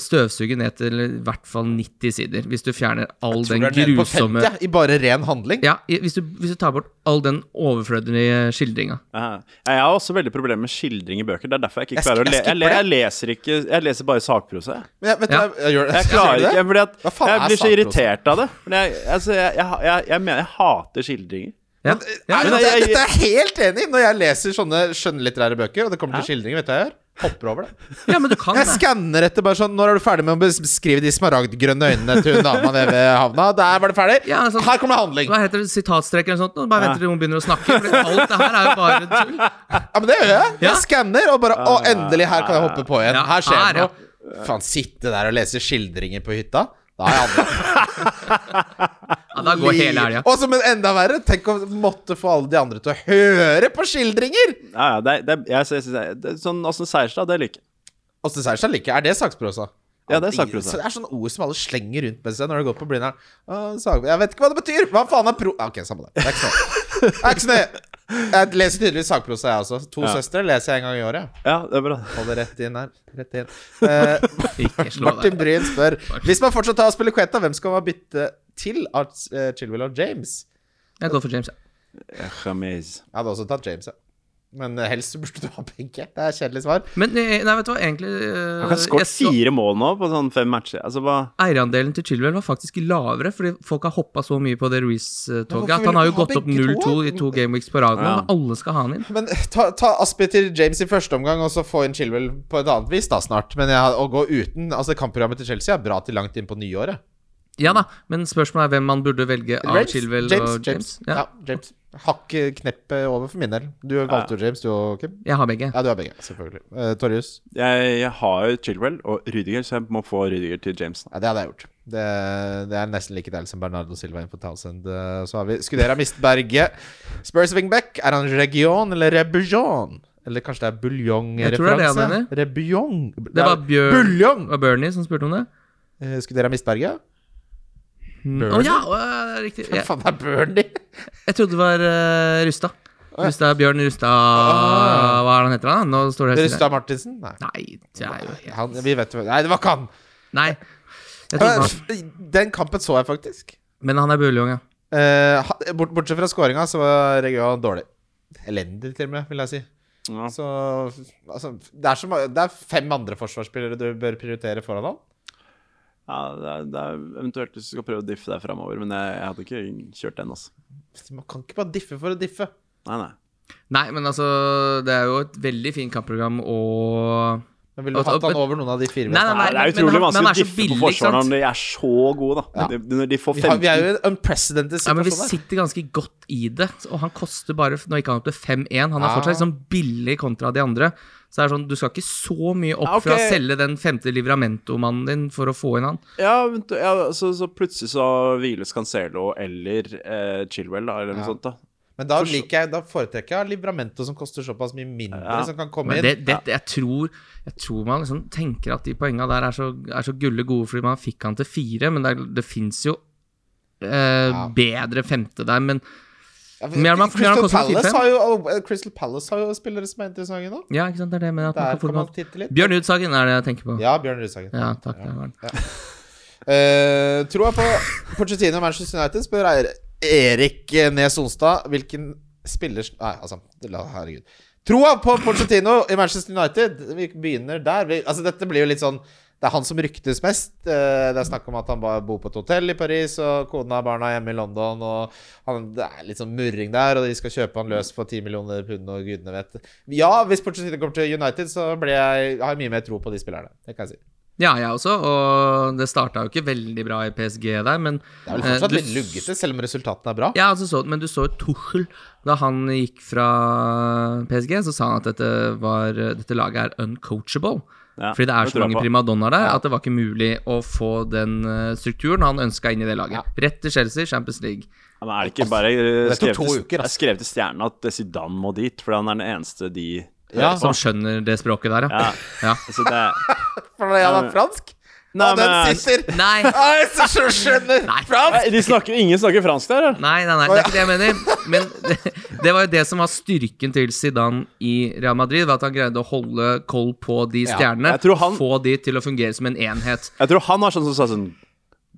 støvsuge ned til i hvert fall 90 sider, hvis du fjerner all Tror den er grusomme 50, I bare ren handling? Ja, i- hvis du, hvis du tar bort all den overflødige skildringa. Jeg har også veldig problemer med skildring i bøker. Det er derfor jeg ikke klarer jeg, jeg jeg, jeg leser ikke Jeg leser bare sakprosa, jeg. Men jeg, vet Ja. jeg gjør det? Jeg klarer ikke fordi at Hva faen Jeg blir så sakprosa? irritert av det. Men jeg, altså, jeg, jeg, jeg, jeg mener jeg hater skildringer. Ja. Men, Ja, men men det, jeg- dette er jeg helt enig i. Når jeg leser sånne skjønnlitterære bøker, og det kommer til skildringer, vet du hva jeg gjør? Hopper over det. ja, men du kan Jeg det. skanner etter bare sånn Når er du ferdig med å beskrive de smaragdgrønne øynene til hun dama nede ved havna? Der var det ferdig. Ja, sånn- Her kommer det handling. Hva heter det? Sitatstreker eller noe sånt? Bare venter til hun begynner å snakke. For alt det her er jo bare tull. Ja, men det gjør jeg. Ja. Jeg skanner og bare Å, endelig, her kan jeg hoppe på igjen. Ja, Her skjer det ja. noe. Faen, sitte der og lese skildringer på hytta. Da er jeg andre. Ja, da går hele helga. Og som en enda verre, tenk å måtte få alle de andre til å høre på skildringer! Ja, ja, det, det, jeg, jeg, jeg, det, sånn Åsne Seierstad, det liker jeg. Åsne Seierstad liker Er det sakspråsa? Ja, det er sakprosa. Så Det er sånne ord som alle slenger rundt med seg når de går på Blindern. Jeg vet ikke hva det betyr! Hva faen er pro... Ok, samme det. Det er ikke så Det er ikke så nøye. Jeg leser tydeligvis sakprosa, jeg også. To Ja. søstre leser jeg en gang i året. Ja, det er bra. Holder det rett inn her. Rett inn. Eh, Martin. Bryn spør Hvis man fortsatt tar og spiller Queta, hvem skal man bytte til av uh, Chilwell og James? Jeg går for James, ja. Jeg hadde også tatt James, ja. Men eh, helst burde du ha begge. Det er kjedelig svar. Men eh, nei, vet du hva, egentlig eh, Han kan skåre fire mål nå på sånn fem matcher. Altså, hva Eierandelen til Chilwell var faktisk lavere, fordi folk har hoppa så mye på det Reece-toget. At han har jo ha gått opp 0-2 to? i to gameweeks på rad nå. Ja. men Alle skal ha han inn. Men eh, ta, ta Aspi til James i første omgang, og så få inn Chilwell på et annet vis da snart. Men jeg, å gå uten Altså, kampprogrammet til Chelsea er bra til langt inn på nyåret. Ja da, men spørsmålet er hvem man burde velge av James, Chilwell James, og James. Ja, Ja. James. Hakk eh, kneppet over for min del. Du valgte jo James, du og Kim? Jeg har begge. Ja, du har begge, selvfølgelig. Uh, Torjus? jeg, jeg har Chilwell og Rydiger, så jeg må få Rydiger til James. Ja, det hadde jeg gjort. Det, det er nesten like deilig som Bernardo Silva inn på Townsend. Eh, Så har vi Skudera Mistberget. Spurs wingback. Er han Region eller Rebujon? Eller kanskje det er Jeg tror det det buljong-referanse? Det var Bjørn Buljong! og Bernie som spurte om det. Eh, Skudera Mistberget? Mm. Oh, ja, å, riktig. Hvem faen er Bernie? jeg trodde det var uh, Rustad. Rustad, Bjørn Rustad Ah. Hva er det han heter? han? Nå står det. Rustad Martinsen? Nei. Nei, det er jo helt Han, vi vet Nei, det var ikke han! Nei. Jeg han, Eh, Den kampen så jeg faktisk. men han er buljong, ja. Eh, bort, bortsett fra skåringa, så var Region dårlig. Elendig, til og med, vil jeg si. Ja. Så altså, det, er så, det er fem andre forsvarsspillere du bør prioritere foran han. Ja, det er, det er eventuelt hvis du skal prøve å diffe deg framover, men jeg, jeg hadde ikke kjørt den, altså. Man kan ikke bare diffe for å diffe. Nei, nei. Nei, men altså, det er jo et veldig fint kampprogram og Men ville du hatt han over noen av de fire Nei, nei, beste? nei. det er utrolig vanskelig å diffe på forsvaret når de er så gode, da. Ja. De, når de får Vi, har, vi er jo i en unprecedented Ja, men vi sitter ganske godt i det, og han koster bare Nå gikk han opp til 5-1. Han er Ja. fortsatt liksom billig kontra de andre. Så det er sånn, du skal ikke så mye opp Ja, okay. fra å selge den femte Livramento-mannen din for å få inn han. Ja, ja så, så plutselig så hviles Cancelo eller eh, Chilwell, da, eller noe Ja. sånt. da Men da, liker jeg, da foretrekker jeg Livramento, som koster såpass mye mindre, Ja. som kan komme inn. det, det, jeg, tror, jeg tror man liksom tenker at de poengene der er så, er så gulle gode fordi man fikk han til fire, men det, det fins jo eh, Ja. bedre femte der, men Ja, gjør Crystal, Palace har jo, Crystal Palace har jo spillere som er interessante nå. ja, ikke sant, det er det men. At Der kan kan man titte litt. Bjørn Rudsagen er det jeg tenker på. Ja, Bjørn Rudsagen. Ja, takk. ja. ja. Uh, Troa på Pochettino og Manchester United spør Erik Nes Onstad hvilken spiller Nei, altså, herregud. Troa på Pochettino i Manchester United. Vi begynner der. Vi, altså, dette blir jo litt sånn Det er han som ryktes mest. Eh, det er snakk om at han bare bor på et hotell i Paris, og kona og barna er hjemme i London. Og han, det er litt sånn murring der, og de skal kjøpe han løs for 10 millioner pund, og gudene vet. Ja, hvis Pochettino kommer til United, så blir jeg, har jeg mye mer tro på de spillerne. Det kan jeg si. Ja, jeg også, og det starta jo ikke veldig bra i PSG der, men Det er vel eh, fortsatt du litt luggete, selv om resultatene er bra. Ja, altså så, men du så jo Tuchel da han gikk fra PSG, så sa han at dette, var, dette laget er uncoachable. Ja, Fordi det er så mange primadonnaer der Ja. at det var ikke mulig å få den eh, strukturen han ønska inn i det laget. Rett til Chelsea, Champions League. Ja, men er det ikke bare eh, skrevet, til- skrevet til stjernen at Zidane må dit, fordi han er den eneste de Ja, Som skjønner det språket der, ja. Ja, ja. altså det For han er fransk? Nei, ah, den sitter! Nei, Nei, så skjønner Nei. fransk! Nei, de snakker, ingen snakker fransk der, ja. nei, nei, nei, det er ikke det jeg mener. Men det, det var jo det som var styrken til Zidane i Real Madrid, var at han greide å holde koll på de stjernene. Ja, han- Få de til å fungere som en enhet. Jeg tror han var sånn som sa sånn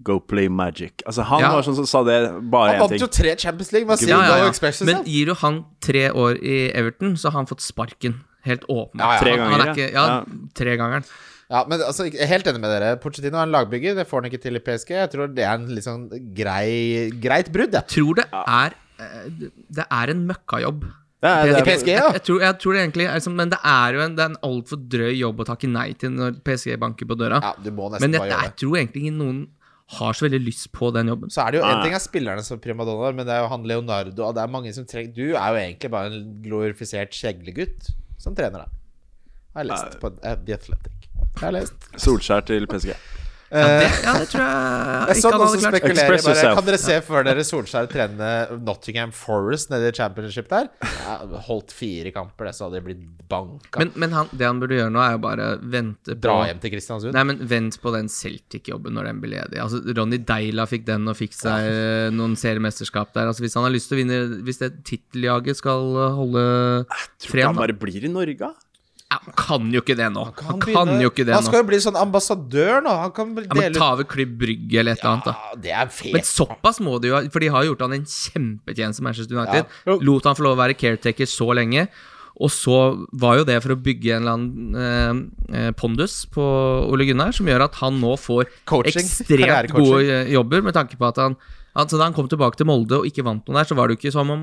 Go play magic. Altså, han Ja. var sånn som sa det bare Han vant jo tre Champions League. Hva sier Ja, ja, ja. Men liksom? gir jo han tre år i Everton, så har han fått sparken. Helt åpenbart. Ja, ja. Tre Han- han er ganger, ikke, ja. ja. tre gangeren. Ja, men altså, jeg er helt enig med dere. Pochettino er en lagbygger. Det får han ikke til i PSG. Jeg tror det er en litt sånn grei, greit brudd, jeg. Tror det er eh, Det er en møkkajobb. I er- PSG, ja. Jeg, jeg, tror, jeg tror det egentlig er sånn, Men det er jo en, det er en altfor drøy jobb å takke nei til når PSG banker på døra. Ja, du må nesten men jeg, bare jeg tror egentlig ikke noen har så veldig lyst på den jobben. Så er det jo En ting er spillerne som primadonnaer, men det er jo han Leonardo og det er mange som trenger Du er jo egentlig bare en glorifisert skjeglegutt som trener deg. Jeg har lest på uh, The Athletic. Jeg har lest. Solskjær til PSG. Ja, det, ja, det tror jeg Jeg så noen som spekulerer Express bare. Kan dere se for dere Solskjær trene Nottingham Forest nede i championship der? Ja, holdt fire kamper, det, så hadde de blitt banka. Men, men han, det han burde gjøre nå, er jo bare vente på Dra hjem til Kristiansund. Nei, men Vent på den Celtic-jobben når den blir ledig. Altså, Ronny Deila fikk den og fikk seg ja. noen seriemesterskap der. Altså, Hvis han har lyst til å vinne Hvis det titteljaget skal holde Jeg Tror du frem han bare blir i Norge? da? Han kan jo ikke det nå. Han kan, begynne- jo ikke det nå Han skal jo bli sånn ambassadør nå. Han kan dele Ja, men Ta over Klubb Brygge eller et eller annet. da Ja, det er fet. Men såpass må de jo for de har gjort han en kjempetjeneste, Manchester United. Ja. Lot han få lov å være caretaker så lenge. Og så var jo det for å bygge en eller annen eh, eh, pondus på Ole Gunnar, som gjør at han nå får Coaching. ekstremt gode eh, jobber, med tanke på at han altså Da han kom tilbake til Molde og ikke vant noe der, så var det jo ikke som om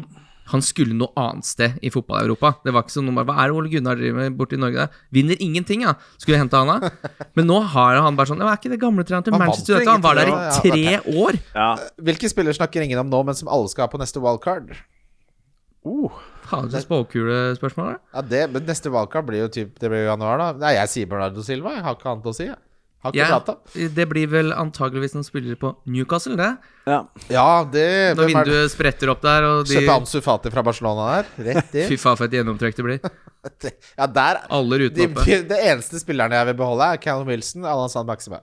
han skulle noe annet sted i fotball-Europa. Det var ikke sånn bare, Hva er det Ole Gunnar driver med borte i Norge? der? Vinner ingenting, ja. Skulle hente han av. Men nå har han bare sånn Ja, er ikke det gamle treneren til Manchester United? Han var der i tre ja, år! Ja. Hvilke spillere snakker ingen om nå, men som alle skal ha på neste wildcard? Uh, Faen, så spåkulespørsmål, da. Ja, det, men neste wildcard blir jo typ Det blir jo januar, da. Nei, jeg sier Bernardo Silva. Jeg har ikke annet å si. Jeg. Har ikke Ja, prata. det blir vel antageligvis noen spillere på Newcastle, det. ja. Ja, det Når vinduet er det? spretter opp der, og de Kjøpe Ansu Fati fra Barcelona der. Rett Fy faen, for et gjennomtrekk det blir. Ja, der Alle de, rutene oppe. Det eneste spilleren jeg vil beholde, er Callum Wilson, Alan Sand Maxime.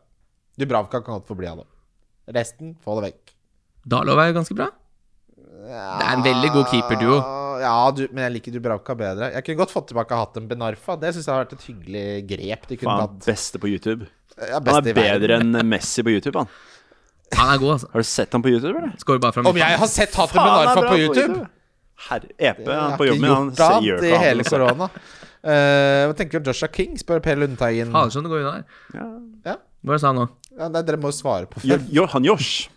Dubravka kan godt få bli han òg. Resten, få det vekk. Dalov er jo ganske bra. Det er en veldig god keeperduo. Ja, du, men jeg liker Dubravka bedre. Jeg kunne godt fått tilbake hatt en Benarfa. Det syns jeg har vært et hyggelig grep. De kunne Faen, beste på YouTube. Ja, Han er i bedre enn Messi på YouTube, han. Han er god, altså. Har du sett han på YouTube, eller? Bare fra Om jeg har sett Hatem en Faen, er Benarfa på YouTube? Herre, EP han på jobben, han gjort ser- annet i hele korona. Eh, hva tenker du om Joshua King? Spør Per Lundteigen. Fader, sånn det går unna der. Ja. Ja. Hva sa han nå? Ja, nei, dere må svare på Jo, jo, han Josh.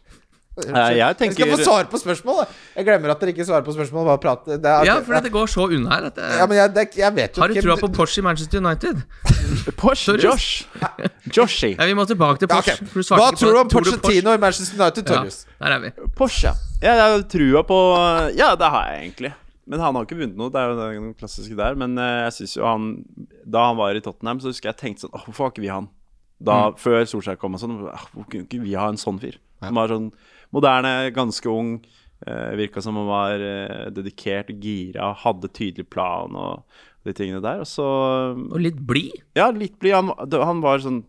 Jeg Jeg skal få svare på spørsmål. Jeg glemmer at dere ikke svarer på spørsmål. Bare prate. Det er, Ja, for det går så unna her at det, ja, men jeg, det, jeg vet jo Har du trua på Porsche i Manchester United? Porsche Josh. Joshi. Ja, Vi må tilbake til Porsche. Ja, okay. Hva tror du om Pochettino i Manchester United, Ja, Torjus? der er vi. Porsche. Ja, jeg har trua på Ja, det har jeg egentlig. Men han har ikke vunnet noe. Det er jo den klassiske der. Men eh, jeg synes jo han Da han var i Tottenham, så husker jeg tenkte sånn hvorfor har ikke vi han? Da, Før Solskjær kom og sånn. «Åh, Hvorfor kunne ikke vi ha en sånn fyr? Som var sånn moderne, ganske ung. Eh, Virka som han var eh, dedikert, gira, hadde tydelig plan og de tingene der. Og så Og litt blid. Ja, litt blid. Han, han var sånn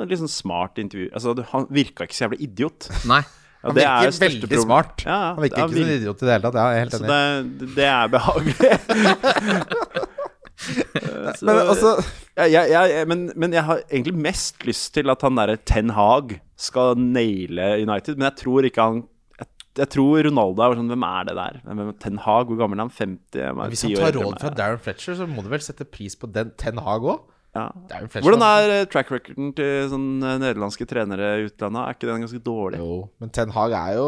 Litt sånn smart intervju. Altså, han virka ikke så jævlig idiot. Nei. Ja, Han det er virker veldig problem- smart. Ja, ja, Han virker ikke som en idiot i det hele tatt. Ja, jeg er helt Så enig. det, det er behagelig. Så- Men altså Ja, jeg, jeg, men, men jeg har egentlig mest lyst til at han derre Ten Hag skal naile United. Men jeg tror ikke han Jeg, jeg tror Ronaldo er sånn Hvem er det der? Hvem Ten Hag, hvor gammel er han? 50? Er Hvis han tar råd fra. Darren Fletcher, så må du vel sette pris på den Ten Hag òg? Ja. Fletcher Hvordan er eh, track recorden til sånn eh, nederlandske trenere i utlandet? Er ikke den ganske dårlig? Jo, men Ten Hag er jo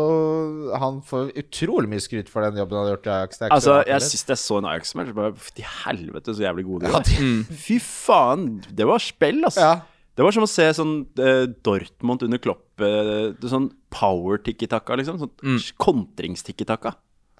Han får utrolig mye skryt for den jobben han har gjort i Ajax. Det er ikke Altså, så jeg sist jeg så en Ajax-match, bare Fy helvete, så jævlig gode de Ja, var. de- Fy faen, det var spill, altså. Ja. Det var som å se sånn eh, Dortmund under Klopp. Eh, er sånn power-tikki-takka, liksom. Sånn Mm. kontrings-tikki-taka.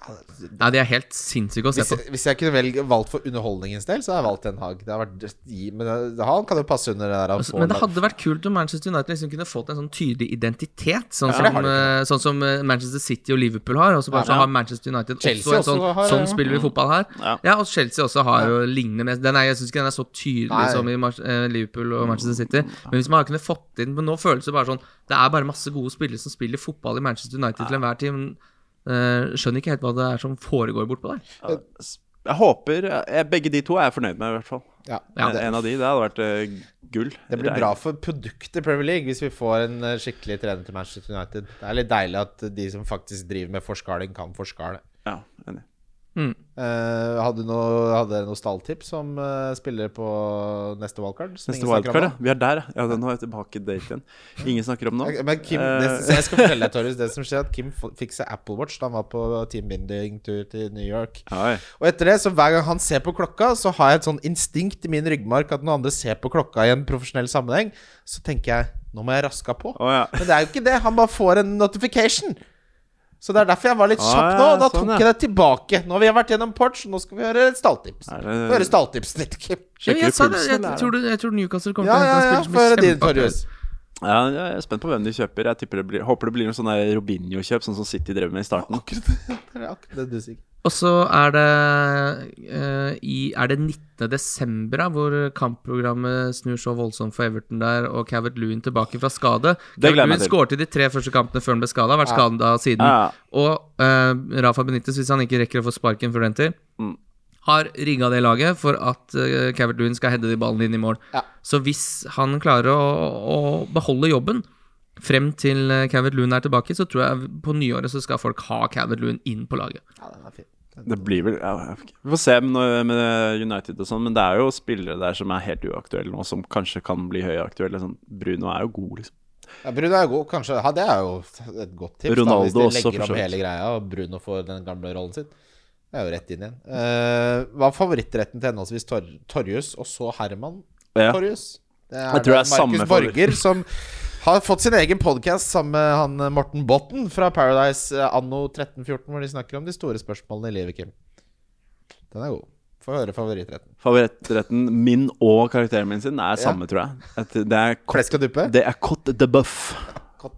Nei, de er helt sinnssyke å se på. hvis jeg kunne velge, valgt for underholdningens del, så hadde jeg valgt Den Haag. Det har vært, men det, han kan jo passe under det der. Altså, Men det hadde vært kult om Manchester United liksom kunne fått en sånn tydelig identitet, sånn, Ja, som, eh, sånn som eh, Manchester City og Liverpool har. Og så bare ja, Ja. har Manchester United Chelsea også en sånn også har Sånn spiller vi fotball her. Ja. Ja, og Chelsea også har jo lignende med den er, Jeg syns ikke den er så tydelig Nei. som i Mar eh, Liverpool og Manchester City. Men hvis man kunne fått inn Men nå føles det bare sånn Det er bare masse gode spillere som spiller fotball i Manchester United til enhver tid. Eh, skjønner ikke helt hva det er som foregår bortpå der. Jeg håper jeg, Begge de to er jeg fornøyd med, i hvert fall. ja, Ja. en, En av de, det hadde vært uh, gull. det blir bra for produktet Premier League hvis vi får en uh, skikkelig trener til Manchester United. Det er litt deilig at de som faktisk driver med forskaling, kan forskale. Ja, enig. Eh, hadde, du noe, hadde dere noe stalltips som uh, spiller på neste wildcard? som Neste ingen snakker om wildcard, ja. Vi er der, ja. Nå er jeg tilbake i date igjen. Ingen snakker om nå. Men Kim, det, Eh. jeg skal fortelle deg, Torjus, det som skjer, at Kim fikk seg Apple Watch da han var på teambinding-tur til New York. Oi. Og etter det, så hver gang han ser på klokka, så har jeg et sånn instinkt i min ryggmark at når andre ser på klokka i en profesjonell sammenheng, så tenker jeg nå må jeg raska på. Oh, ja. Men det er jo ikke det. Han bare får en notification. Så det er derfor jeg var litt Ah, kjapp ja, nå. Da sånn, tok jeg det tilbake. Nå har vi vært gjennom Porch, nå skal vi høre stalltips. Er Få det- høre stalltipsen litt, Kim. Jeg, sa det, jeg, eller er det- tror jeg tror Newcastle kommer Ja, til å hente en spiller som blir din, kjempeaktuell. Ja, jeg er spent på hvem de kjøper. Jeg det blir, håper det blir noe sånn Robinho-kjøp, sånn som City drev med i starten. Akkurat det, det er akkurat det du sier. Og så er det uh, i Er det 19. desember, da, hvor kampprogrammet snur så voldsomt for Everton der, og Cavett Lewin tilbake fra skade. Lewin skårte i de tre første kampene før han ble skada, har vært skada siden. Ja. Og uh, Rafa Benitez, hvis han ikke rekker å få sparken før den tid, Mm. har rigga det laget for at uh, Cavett Lewin skal heade de ballene inn i mål. Ja. Så hvis han klarer å, å beholde jobben frem til Cavett Lewin er tilbake, så tror jeg på nyåret så skal folk ha Cavett Loon inn på laget. Ja, den er fin. Det blir vel ja. Vi får se med, United og sånn, men det er jo spillere der som er helt uaktuelle nå, som kanskje kan bli høyaktuelle. Sånn, Bruno er jo god, liksom. Ja, Bruno er god, kanskje. Ja, det er jo et godt tips. Ronaldo da, hvis de legger om hele greia, og Bruno får den gamle rollen sin. Det er jo rett inn igjen. Uh, er favorittretten til henholdsvis Tor Torjus og så Herman Ja. Torjus? Det er, er Markus. Borger som har fått sin egen podkast sammen med han eh, Morten Botten fra Paradise eh, anno 1314, hvor de snakker om de store spørsmålene i livet, Kim. Den er god. Få høre favorittretten. Favorittretten min og karakteren min sin er samme, tror jeg. At det er Flesk og duppe? Det er Cote de Buff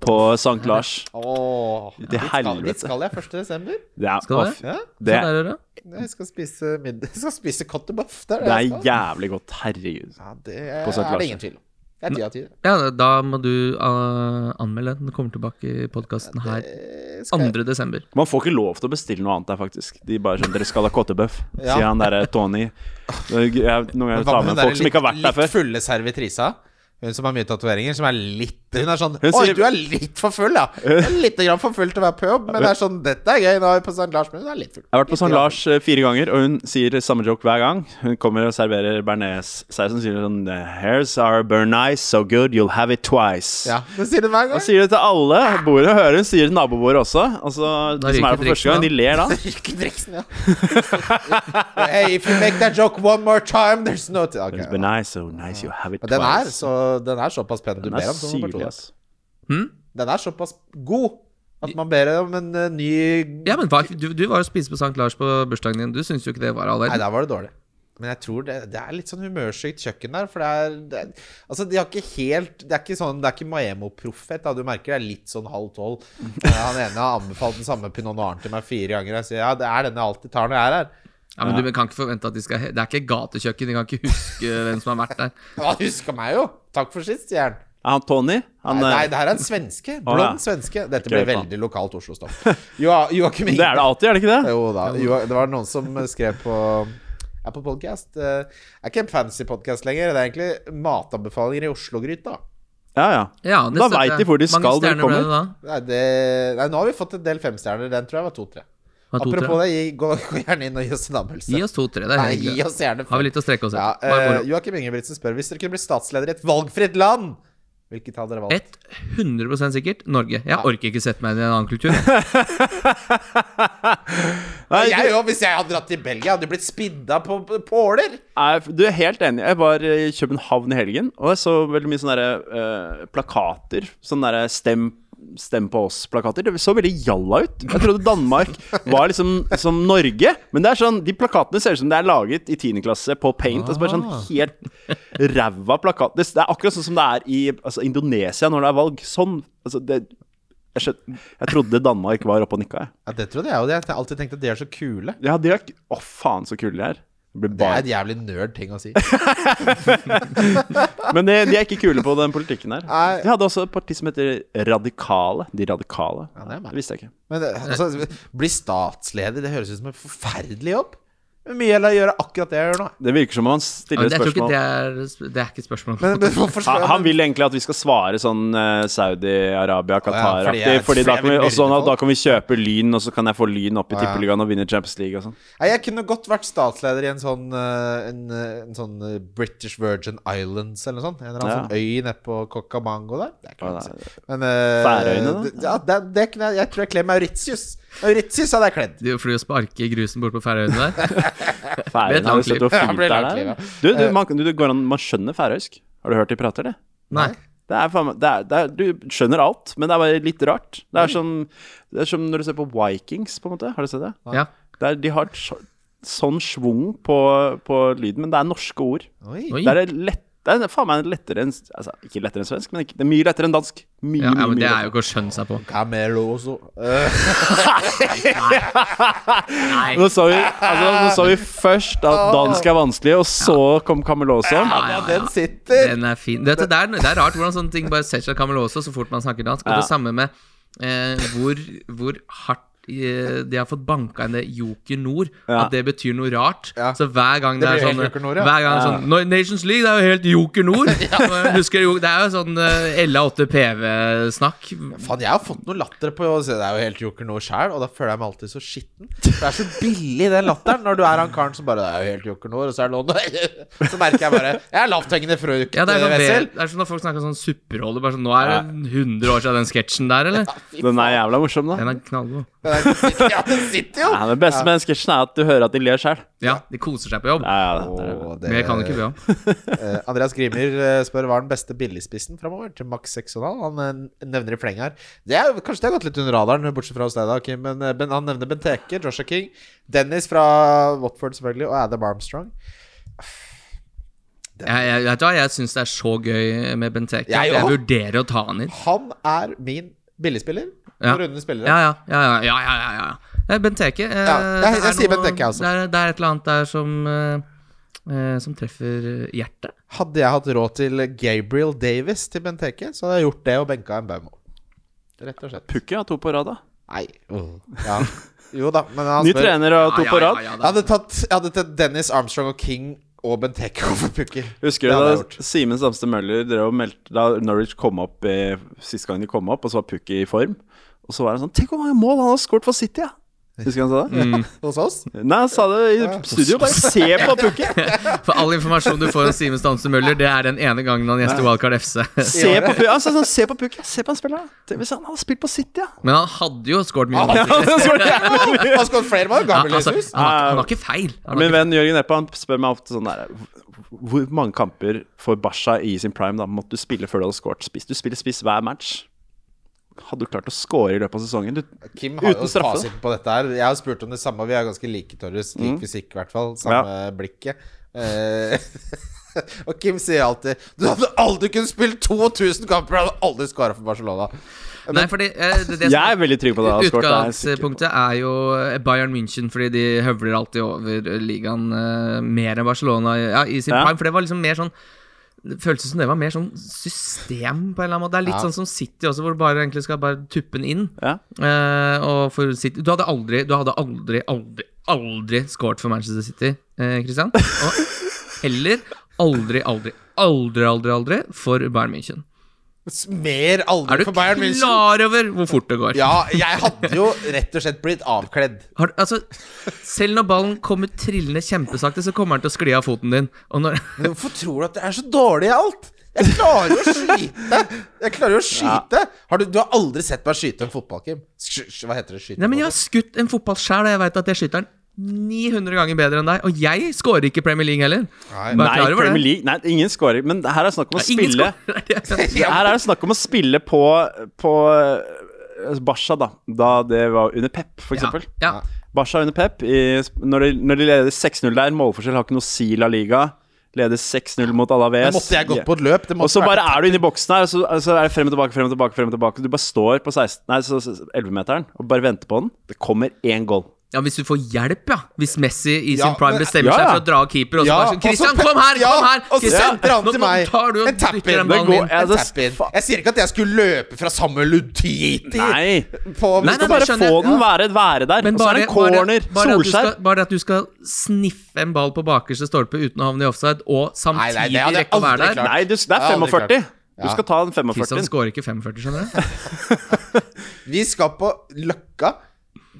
på St. Lars. Åh, Til dit skal, helvete. dit skal jeg 1. desember. Det er, Skal du Ja. Det, er det. Jeg skal spise middag Jeg skal spise cottebuff. Det er det, det er jævlig godt. Herregud. Ja, det På St. er det ingen tvil om. Det er ti av ti. Ja, da må du uh, anmelde den. Den kommer tilbake i podkasten her Det skal jeg- 2. desember. Man får ikke lov til å bestille noe annet der, faktisk. De bare sånn 'Dere skal ha kottebøff', Ja. sier han derre Tony. Jeg, noen ganger tar med folk som ikke har vært der litt, litt før. fulle servitrisa? Hun som har mye tatoveringer, som er litt Hun er sånn Hun Oi, du er litt for full, ja. Litt grann for full til å være på jobb, men det er sånn Dette er gøy. Nå er vi på St. Lars, men hun er litt full. Jeg har vært på St. Lars eh, fire ganger, og hun sier samme joke hver gang. Hun kommer og serverer bearnés-sausen og sier sånn Here's our bearnés, so good you'll have it twice. Ja, det sier hun hver Og gang. sier det til alle. Bordet hører hun, sier det til nabobordet også. Altså, de som er der for første gang, de ler da. Ryker Driksen, ja. hey, if you make that joke one more time, there's no okay, It's ja. nice, so nice you have it Men den er, så, den er såpass pen du Den ber er om. nummer to, syrlig, da. Hmm? Den er såpass god at man ber om en uh, ny Ja, men hva, du, du var jo spise på St. Lars på bursdagen din. Du syns jo ikke det var all Nei, der var det dårlig. Men jeg tror det, det er litt sånn humørsykt kjøkken der. For det er, det er Altså, de har ikke helt Det er ikke sånn Det er ikke Maemo-proffet. da Du merker det er litt sånn halv tolv. Eh, Han ene har anbefalt den samme pinot noiren til meg fire ganger. Jeg sier ja, det er den jeg alltid tar når jeg er her. Ja, men du kan ikke forvente at de skal Det er ikke gatekjøkken. De kan ikke huske hvem som har vært der. Ja, husker meg jo! Takk for sist, sier han. Er han Tony? Han, Nei, eh, nei, det her er en svenske. Blond ja. svenske. Dette ble blir veldig lokalt Oslo-stoff. Jo- Inge. det er det alltid, er det ikke det? Jo da. Jo, det var noen som skrev på er Podcast. podkast. er ikke en fancy podkast lenger. Det er egentlig matanbefalinger i Oslo-gryta. Ja, ja. Ja, Da veit vet de hvor de skal når de stjerner ble kommer. det da? Nei, det, nei, nå har vi fått en del femstjerner. Den tror jeg var to-tre. Apropos tre. det, gi, gå, gå gjerne inn og gi oss en anmeldelse. Gi oss to-tre. Det er Nei, gi oss gjerne Har vi litt å strekke oss etter. Ja, uh. Joakim Ingebrigtsen spør Hvis dere kunne bli statsleder i et valgfritt land, hvilket hadde dere valgt? Et 100% sikkert Norge. Jeg orker ikke sette meg inn i en annen kultur. Nei, jeg òg, hvis jeg hadde dratt til Belgia, hadde jeg blitt spidda på, på påler. Du er helt enig. Jeg var i København i helgen, og jeg så veldig mye sånne der, uh, plakater. Sånn derre stem 'Stem på oss'-plakater. Det så veldig jalla ut. Jeg trodde Danmark var liksom som Norge. Men det er sånn, de plakatene ser ut som det er laget i 10. klasse på paint. Altså bare sånn helt ræva plakat. Det, er akkurat sånn som det er i altså, Indonesia når det er valg. Sånn. Altså, det, jeg, skjøn- jeg trodde Danmark var oppe og nikka, jeg. Ja, det trodde jeg òg. Jeg har alltid tenkt at de er så kule. Ja, de er Å, faen, så kule de er. Det Det er en et jævlig nerd ting å si. Men de, de er ikke kule på den politikken her. De hadde også et parti som heter Radikale. De radikale. Ja, det det visste jeg ikke. Men det- altså, bli statsleder, det høres ut som en forferdelig jobb. Mye heller å gjøre akkurat det jeg gjør nå. Det virker som om han stiller et spørsmål. det er Det er ikke spørsmål. Men, men Han, han vil egentlig at vi skal svare sånn eh, Saudi-Arabia, Qatar-aktig. Ja, fordi fordi da, kan, vi, og sånn at da kan vi kjøpe Lyn, og så kan jeg få Lyn opp i ja. Tippeligaen og vinne Champions League og sånn. Jeg kunne godt vært statsleder i en sånn, eh, en, eh, en sånn British Virgin Islands eller noe sånt. En eller annen Ja. sånn øy nede på Kokamango der. Det er ikke Ja, langt det er- Men uh, Færøyene, da? Ja, det, det jeg, jeg tror jeg kler Mauritius. Mauritius hadde jeg kledd. Du er og fordi å sparke grusen bort på Færøyene der. Færøyene, har du langt sett liv. hvor Ja, det fint blir det er langt der? Du, du, man, du, det går an, man skjønner færøysk. Har du hørt de prater, det? Nei. Det er, det er, det er, du skjønner alt, men det er bare litt rart. Det er som, det er som når du ser på Vikings, på en måte. Har du sett det? Ja. Det er, de har så, sånn schwung på, på lyden, men det er norske ord. Oi. Det er lett det er faen meg lettere enn altså, Ikke lettere enn svensk, men ikke, det er mye lettere enn dansk. Mye, Ja, ja, men mye det er jo ikke å skjønne seg på. Camelo også. Nei. Nå så, vi, altså, nå så vi først at dansk er vanskelig, og så kom Cameloso. Ja, ja, ja, den sitter. Den er fin. Dette, det, er, det er rart hvordan sånne ting bare setter seg Cameloso så fort man snakker dansk. Og det samme med eh, hvor, hvor hardt eh, de har fått banka inn det Joker Nord. Ja. At det betyr noe rart. Ja. Så hver gang det, Det er sånn Nord, ja. Hver gang sånn "Nå, Nations League, det er jo helt Joker Nord! Husker Det er jo sånn eh, LA8 PV-snakk. Faen, jeg har fått noe latter på å si Det er jo helt joker Nord sjæl, og da føler jeg meg alltid så skitten. For det er så billig, den latteren, når du er han karen som bare Det er jo helt joker Nord, og så er det noen Så merker jeg bare Jeg er lavthengende frukt, Ja, det, er sånn, Wessel. det er sånn når folk snakker sånn supperolle. Bare sånn, Nå er det 100 år siden den sketsjen der, eller? Den er jævla morsom, da. Den er knallgod. Den sitter- Ja, den sitter jo! Ja, det beste med den sketsjen er at du hører at de ler sjøl. Ja, de koser seg på jobb. Ja, ja, det det. Åh, det- Mer kan du ikke be om. Uh, Andreas Grimer eh, spør hva er den beste billigspissen framover til maks 6,5. Han eh, nevner i fleng her. Det er, kanskje det har gått litt under radaren, bortsett fra hos deg, da, Kim. Men, ben, han nevner Benteke, Joshua King, Dennis fra Watford selvfølgelig, og Adam Armstrong. Jeg, jeg, du hva, jeg syns det er så gøy med Benteke Jeg jeg vurderer å ta han inn. Han er min billigspiller. Ja. Runde spillere. Ja, ja, ja. ja, ja, ja, ja, ja. Benteke. eh, Ja, jeg- jeg er sier Bent Benteke, altså. Det er, det er et eller annet der som eh, eh, Som treffer hjertet. Hadde jeg hatt råd til Gabriel Davis til Benteke, så hadde jeg gjort det og benka en Baumo. Rett og slett. Pukki har to på rad, da. Nei. Ja. Jo da, men han Ny spør trener og to Ja, på rad. ja, ja, Jeg hadde tatt, jeg hadde tatt Dennis Armstrong og King og Benteke over Pukki. Husker du da. Simen Samste Møller drev og meldte Da Norwich kom opp eh, Sist gang de kom opp, og så var Pukki i form. Og så var det sånn Tenk hvor mange mål han har skåret for City, ja! Husker han sa det? Hos oss? Nei, han sa det i studio. Bare se på pukken! For all informasjon du får om Simen Stamse Møller, det er den ene gangen han gjester Wildcard FC. Se på pukken! Altså, sånn Se på pukken! Se på han spiller, da! Hvis han hadde spilt på City, ja! Men han hadde jo skåret mye. Ja, mål. Han skåret mye. Han har skåret flere mål. Ja, altså, Jesus. han, har, han har ikke feil. Han Min ikke, venn Jørgen Eppa han spør meg ofte sånn der Hvor mange kamper for Basha i sin prime da måtte du spille før du hadde skåret spiss? Du spiller spiss hver match. Hadde du klart å score i løpet av sesongen? Du, Kim har jo Uten straffe. fasiten på dette her. Jeg har spurt om det samme. Vi er ganske like, Torres. Lik fysikk, i hvert fall. Samme blikket. Eh, og Kim sier alltid Du hadde aldri kunnet spille 2000 kamper! Du hadde aldri skåra for Barcelona. nei, fordi eh, det, det som- jeg er veldig trygg på det. er. Utgangspunktet er jo Bayern München, fordi de høvler alltid over ligaen eh, mer enn Barcelona ja, i sin Ja. prime. For det var liksom mer sånn Det føltes som det var mer sånn system, på en eller annen måte. Det er litt Ja. sånn som City også, hvor du bare egentlig skal bare tuppe den inn. Ja. Eh, og for City Du hadde aldri Du hadde aldri, aldri, aldri scoret for Manchester City, eh, Christian. Og heller aldri, aldri, aldri, aldri, aldri for Bayern München. Mer Er aldri du for Bayern München. klar over hvor fort det går? Ja, jeg hadde jo rett og slett blitt avkledd. Har, altså, selv når ballen kommer trillende kjempesakte, så kommer den til å skli av foten din. Når, hvorfor tror du at det er så dårlig i alt? Jeg klarer jo å skyte! Jeg klarer jo å skyte. Har du, du har aldri sett meg skyte en fotball, Kim? Sk- hva heter det? Skyte Nei, men Jeg har skutt en fotball sjæl, og jeg veit at jeg skyter den 900 ganger bedre enn deg. Og jeg scorer ikke Premier League heller. Nei. Nei, Premier det. League Nei, ingen scorer. Men her er det snakk om å Nei, spille er. Her er det snakk om å spille på, på eh, Barca, da. Da det var under Pep, for eksempel. Ja, ja. Barca under Pep. I, når, de, når de leder 6-0 der, målforskjell har ikke noe si La Liga. Leder 6-0 mot Alaves. Men måtte jeg gått på et løp? Det Og så bare er du inne i boksen her, og så, så er det frem og tilbake, frem og tilbake. frem og tilbake Du bare står på 16, nei, så, så 11-meteren og bare venter på den. Det kommer én goal. Ja, hvis du får hjelp, ja. Hvis Messi i Ja, sin prime men- bestemmer Ja, seg for å dra keeper, og så Ja, bare sånn Christian, kom her! ja, kom her! og så Christian, han til meg. tar du og En tap-in. den Det går- inn. En det- tap in. Jeg sier ikke at jeg skulle løpe fra Samuel Lutiti Nei! på Nei, nei, bare skjønner få jeg. den, være, være der. Men Og så er det en corner. bare, bare, at Solskjær. skal, bare at du skal sniffe en ball på bakerste stolpe uten å havne i offside, og Nei, nei, det hadde rekke å være der. klart. Nei, det er 45. klart. Du skal ta den Kristian 45. skårer ikke 45, skjønner du. Vi skal på Løkka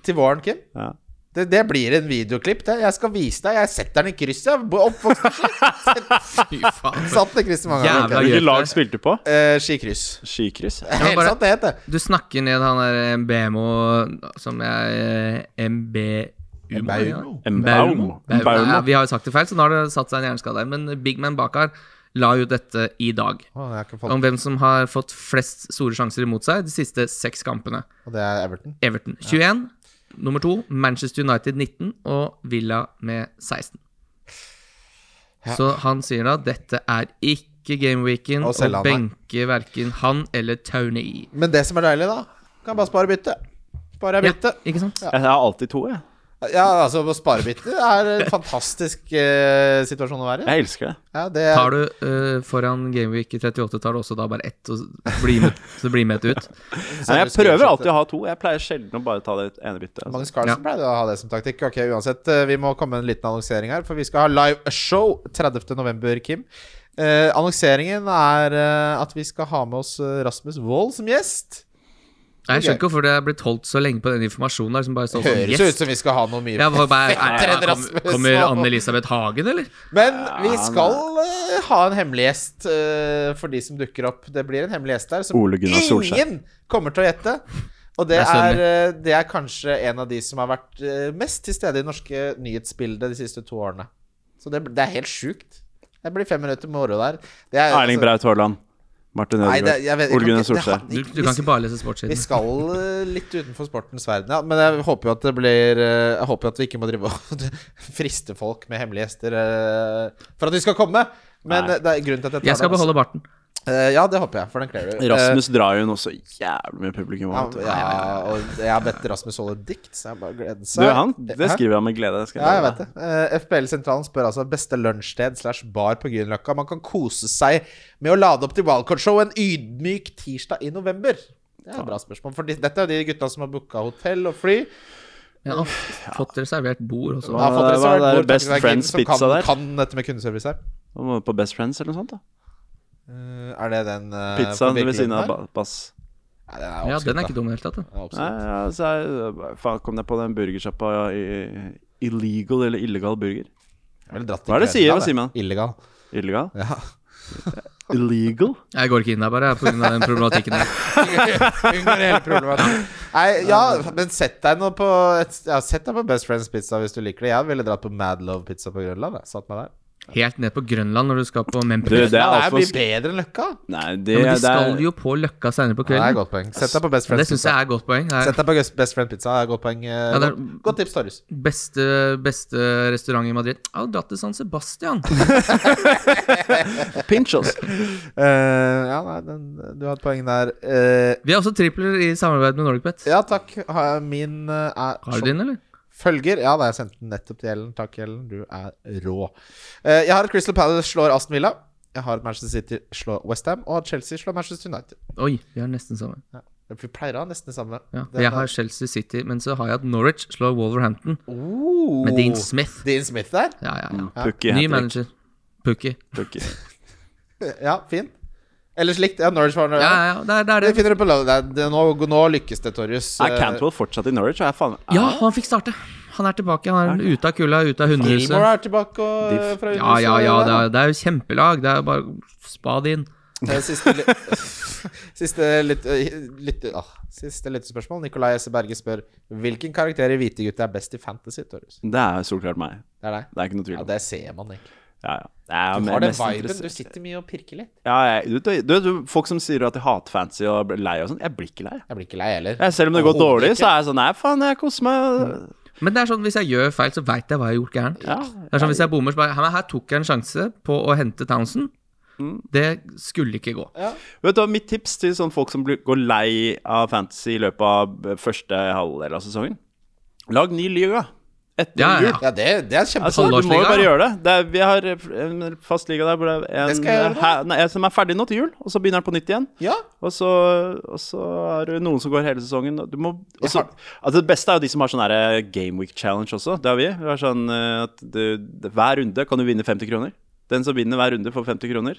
til våren, Kim. Ja. Det, det blir en videoklipp. Det. Jeg skal vise deg. Jeg setter den i krysset. Fy faen. Satt den i krysset mange ganger. gøy. Hvilket lag spilte du på? Eh, skikryss. Skikryss? Er Helt bare- sant, det heter Du snakker ned han der MBMO som jeg MB... Mbaumo. Mbaumo. Mbaumo. Ja, vi har jo sagt det feil, så nå har det satt seg en hjerneskade der. Men Big Man bak her la jo dette i dag. Fått Om hvem som har fått flest store sjanser imot seg de siste seks kampene. Og det er Everton. Everton 21. Nummer to Manchester United 19 og Villa med 16. Så han sier da dette er ikke gameweeken å benke verken han eller Tony. Men det som er deilig, da Kan bare spare bytte. Bare bytte. Ja, ikke sant? Jeg har alltid to, jeg. Ja, altså, å spare bytte er en fantastisk eh, situasjon å være i. Jeg elsker det. Ja, det Tar du eh, foran Gameweek i 38, tar du også da bare ett og blir med, så blir med et ut. Nei, jeg prøver alltid å ha to. Jeg pleier sjelden å bare ta det ene byttet. Altså. Magnus Carlsen Ja. pleide å ha det som taktikk. Ok, uansett, eh, Vi må komme med en liten annonsering her, for vi skal ha live show 30.11., Kim. Eh, annonseringen er eh, at vi skal ha med oss eh, Rasmus Wold som gjest. Jeg skjønner ikke hvorfor det er blitt holdt så lenge på den informasjonen der som bare står sånn Høres ut som vi skal ha noe mye Ja, bare, bare, fettere enn kom, kommer Anne-Elisabeth Hagen, eller? Men vi skal uh, ha en hemmelig gjest uh, for de som dukker opp. Det blir en hemmelig gjest der som ingen kommer til å gjette. Og det er er, eh, det er kanskje en av de som har vært mest til stede i norske nyhetsbildet de siste to årene. Så det, det er helt sjukt. Det blir fem minutter moro der. Det er, Erling altså- Braut Haaland. Martin Ødegaard. Ole Gunnar Solskjær. Du, du kan ikke bare lese vi skal eh, litt utenfor sportens verden, ja. Men jeg håper jo at det blir eh, Jeg håper at vi ikke må drive og friste folk med hemmelige gjester eh, for at de skal komme. Men Nei. det er grunnen til at jeg tar Jeg skal det, altså. beholde barten. Eh, ja, det håper jeg, for den kler du. Rasmus drar jo nå så jævlig mye publikum. Eh, ja, ja, og jeg har bedt Rasmus holde dikt, så jeg bare gleder Du, seg. han, det skriver han med glede. ja, jeg vet det. Uh, FPL-sentralen spør altså beste lunsjsted slash bar på Grünerløkka. Man kan kose seg med å lade opp til Wildcard-show en ydmyk tirsdag i november. Det er et bra spørsmål. For dette er jo de gutta som har booka hotell og fly. Ja, fått reservert bord også. Ja, fått reservert er bord, Best Friends-pizza der? kan dette med kundeservice her. På Best Friends eller noe sånt. da Eh, er det den uh, Pizzaen ved siden av ba- Bass. Nei, den er Ja, den er ikke dum i det hele tatt. Nei, ja, så jeg, faen, kom jeg på den burgersjappa ja, illegal eller illegal burger? Dratt Hva er det sier? Hva sier man? Illegal. Illegal? Ja. Illegal? Jeg går ikke inn der bare pga. den problematikken der. Unngår hele problematikken. Nei, ja, men sett deg nå på et, ja, Sett deg på Best Friends Pizza hvis du liker det. Jeg ville dratt på Mad Love Pizza på Grønland. Jeg. Satt meg der. Helt ned på Grønland når du skal på Memphis. det er det er altfor bedre enn Løkka. Nei, det, Ja, men de det skal er jo på Løkka senere på kvelden det er godt poeng. Sett deg på Best Det Friends syns jeg er godt poeng. Det Sett deg på Best- Friend Pizza. Det er godt poeng. Eh, Ja, er- godt, tips, Torjus. beste, beste restaurant i Madrid. Jeg har dratt til San Sebastian. Pinchos. Uh, ja, nei, den, du har et poeng der. Uh, Vi har også tripler i samarbeid med NordicBet. ja, takk. Min uh, er Har du din, eller? Følger. Ja, da har jeg sendt den nettopp til Ellen. Takk, Ellen. Du er rå. Eh, jeg har et Crystal Palace slår Aston Villa. Jeg har et Manchester City slår Westham. Og at Chelsea slår Manchester United. Oi, vi har nesten samme. Vi pleier å ha nesten det samme. Ja. Jeg har Chelsea City, men så har jeg at Norwich slår Wolverhampton oh, med Dean Smith. Dean Smith der. Ja, ja, ja. Pukki Ny manager. Pukki. Pukki. Ja, fin. Ellers slikt. Ja, Norwich var Ja, ja, ja, det er det. Er Det det. finner du på lov. Det er, nå, nå lykkes det, Torjus. Er Cantwell fortsatt i Norwich? Er faen, er, Ja, han fikk starte. Han er tilbake. Han er ute av kulda, ute av hundehuset. Gilmore er tilbake og, fra hundehuset. Ja, ja, ja. Det er, det er jo kjempelag. Det er bare spa det inn. Siste, siste, lyt lyt ah, siste lyttespørsmål. Nikolai S. Berge spør Hvilken karakter i Hvite gutter er best i Fantasy? Torjus? Det er solklart meg. Det er deg? Det er ikke noe tvil Ja, det ser man ikke. Ja, ja. Jeg er Du har den mest viben. Du sitter mye og pirker litt. Ja, jeg, du, du, du, folk som sier at de hater fancy og blir lei og sånn, jeg blir ikke lei. Jeg blir ikke lei heller. Jeg, selv om det går dårlig, ikke. så er jeg sånn Nei, faen, jeg koser meg. Men det er sånn, hvis jeg gjør feil, så veit jeg hva jeg har gjort gærent. Ja, Det er sånn, Hvis jeg bommer, så bare Her tok jeg en sjanse på å hente Townsend. Mm. Det skulle ikke gå. Vet du Mitt tips til sånn folk som blir, går lei av fantasy i løpet av første halvdel av sesongen Lag ny liga etter Ja, ja, jul. ja. Det, det er Altså, kjempesol. du må jo bare gjøre det. det er, vi har eh, en fast liga der hvor det er en, det nei, som er ferdig nå til jul, og så begynner den på nytt igjen. Ja. Og så, og så er det noen som går hele sesongen. Du må, og Jeg så, har- altså det beste er jo de som har sånn Game Week Challenge også. Det har vi. Vi har sånn eh, at du, Hver runde kan du vinne 50 kroner. Den som vinner hver runde, får 50 kroner.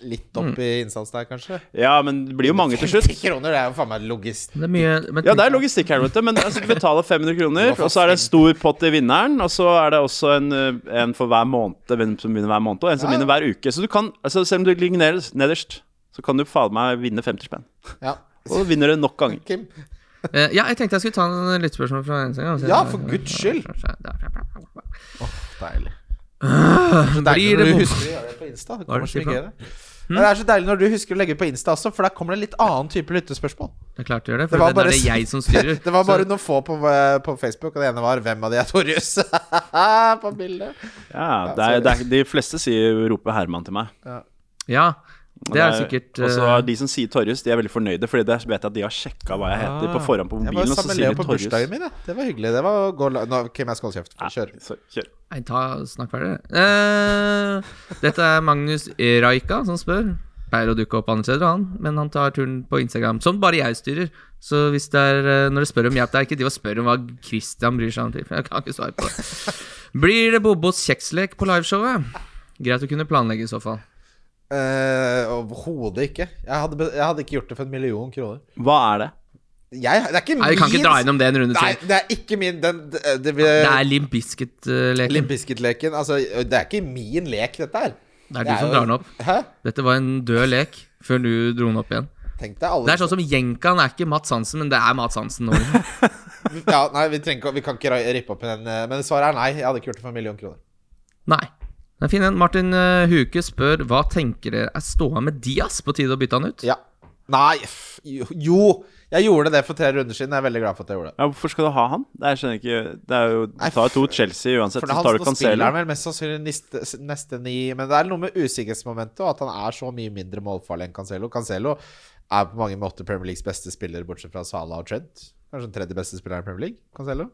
Litt opp i innsats der, kanskje. Ja, men det blir jo mange til slutt. 50 kroner, det er jo faen meg logist. Det er mye men Ja, det er logistikk her, vet du. Men altså, du betaler 500 kroner, og så er det en stor pott til vinneren. Og så er det også en, eh, en for hver måned, hvem som vinner hver måned, og en som Ja. vinner hver uke. Så du kan, altså, selv om du ligger nederst, nederst så kan du faen meg vinne 50 spenn. Ja. Og så vinner du nok ganger. Kim? Uh, Ja, jeg tenkte jeg skulle ta en lyttspørsmål fra en gang. Ja, for guds skyld. Åh, Deilig. Så Blir det når du husker å gjøre det på Insta. Der. Men det er så deilig når du husker å legge ut på Insta også, for da kommer det litt annen type lyttespørsmål. Det er klart du gjør det, Det for var det, bare er det jeg som styrer. Det var bare Så- noen få på, eh, på Facebook, og det ene var 'Hvem av de er Torjus?' på bildet. Ja, det er, det er, de fleste sier roper Herman til meg. Ja, Og det er sikkert Og så eh, de som sier Torjus, de er veldig fornøyde, Fordi det vet jeg at de har sjekka hva jeg heter på forhånd på Jeg var mobilen, og så sammen med sier Leo de på Torjus. bursdagen min, ja. Det var hyggelig. Det var gå la- Nå, Kim, jeg skal holde kjeft. Kjør. Nei, ta, snakk ferdig. Eh, dette er Magnus Raika som spør. Pleier å dukke opp andre steder, han, men han tar turen på Instagram. Som bare jeg styrer. Så hvis det er eh, når dere spør om hjelp, det er ikke de å spørre om hva Christian bryr seg om. til, for Jeg kan ikke svare på det. Blir det Bobos kjekslek på liveshowet? Greit å kunne planlegge i så fall. Eh, Overhodet ikke. Jeg hadde, jeg hadde ikke gjort det for en million kroner. Hva er det? Jeg, det er ikke min Nei, Vi kan ikke dra innom det en runde Nei, til. det er ikke min den, det, det, Det er Limp Bizkit-leken. Altså, det er ikke min lek, dette her. Det er du som drar den opp. Hæ? Dette var en død lek før du dro den opp igjen. Tenk deg Det er sånn som Jenkan er ikke Mats Hansen, men det er Mats Hansen nå. ja, Nei, vi, trenger vi kan ikke rippe opp i den. eh, Men svaret er nei. Jeg hadde ikke gjort det for en million kroner. Nei. Det er fin en. Martin eh, Huke spør hva tenker dere er ståa med Diaz? På tide å bytte han ut? Ja. Nei, jo. Jeg gjorde det for tre runder siden. Jeg er veldig glad for at jeg gjorde det. Ja, hvorfor skal du ha han? Det er, skjønner jeg ikke Det er jo Du tar to Chelsea uansett, For så tar du spiller Cancelo. han vel mest sannsynlig neste, neste ni Men det er noe med usikkerhetsmomentet, og at han er så mye mindre målfarlig enn Cancelo. Cancelo er på mange måter Premier Leagues beste spiller, bortsett fra Salah og Trent. Kanskje den tredje beste spilleren i Premier League. Cancelo.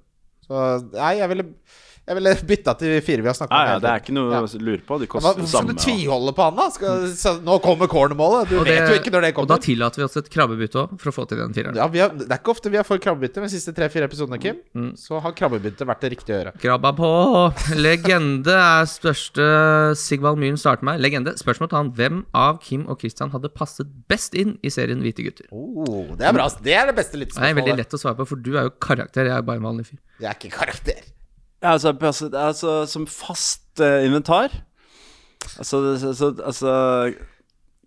Så nei, jeg ville, jeg ville bytta til fire vi har snakka Ja, om. ja, hele det er ikke noe Ja. å lure på. De koster Hvorfor skal du tviholde på han, da? Skal, så, nå kommer cornermålet. Du Og vet det- jo ikke når det kommer. Og da tillater vi oss et krabbebytte òg, for å få til den fireren. Ja, har, det er ikke ofte vi har fått krabbebytte, men de siste tre-fire episodene, Kim, Mm. så har krabbebytte vært det riktige å gjøre. Krabba på! Legende er største Sigvald Myhren starter med. Legende. Spørsmål til han. Hvem av Kim og Christian hadde passet best inn i serien Hvite gutter? Oh, det er bra. Det er det beste Det er veldig lett å svare på, for du er jo karakter. Jeg er bare en vanlig fyr. Jeg er ikke karakter. Altså, altså, altså som fast uh, inventar Altså, så, så, altså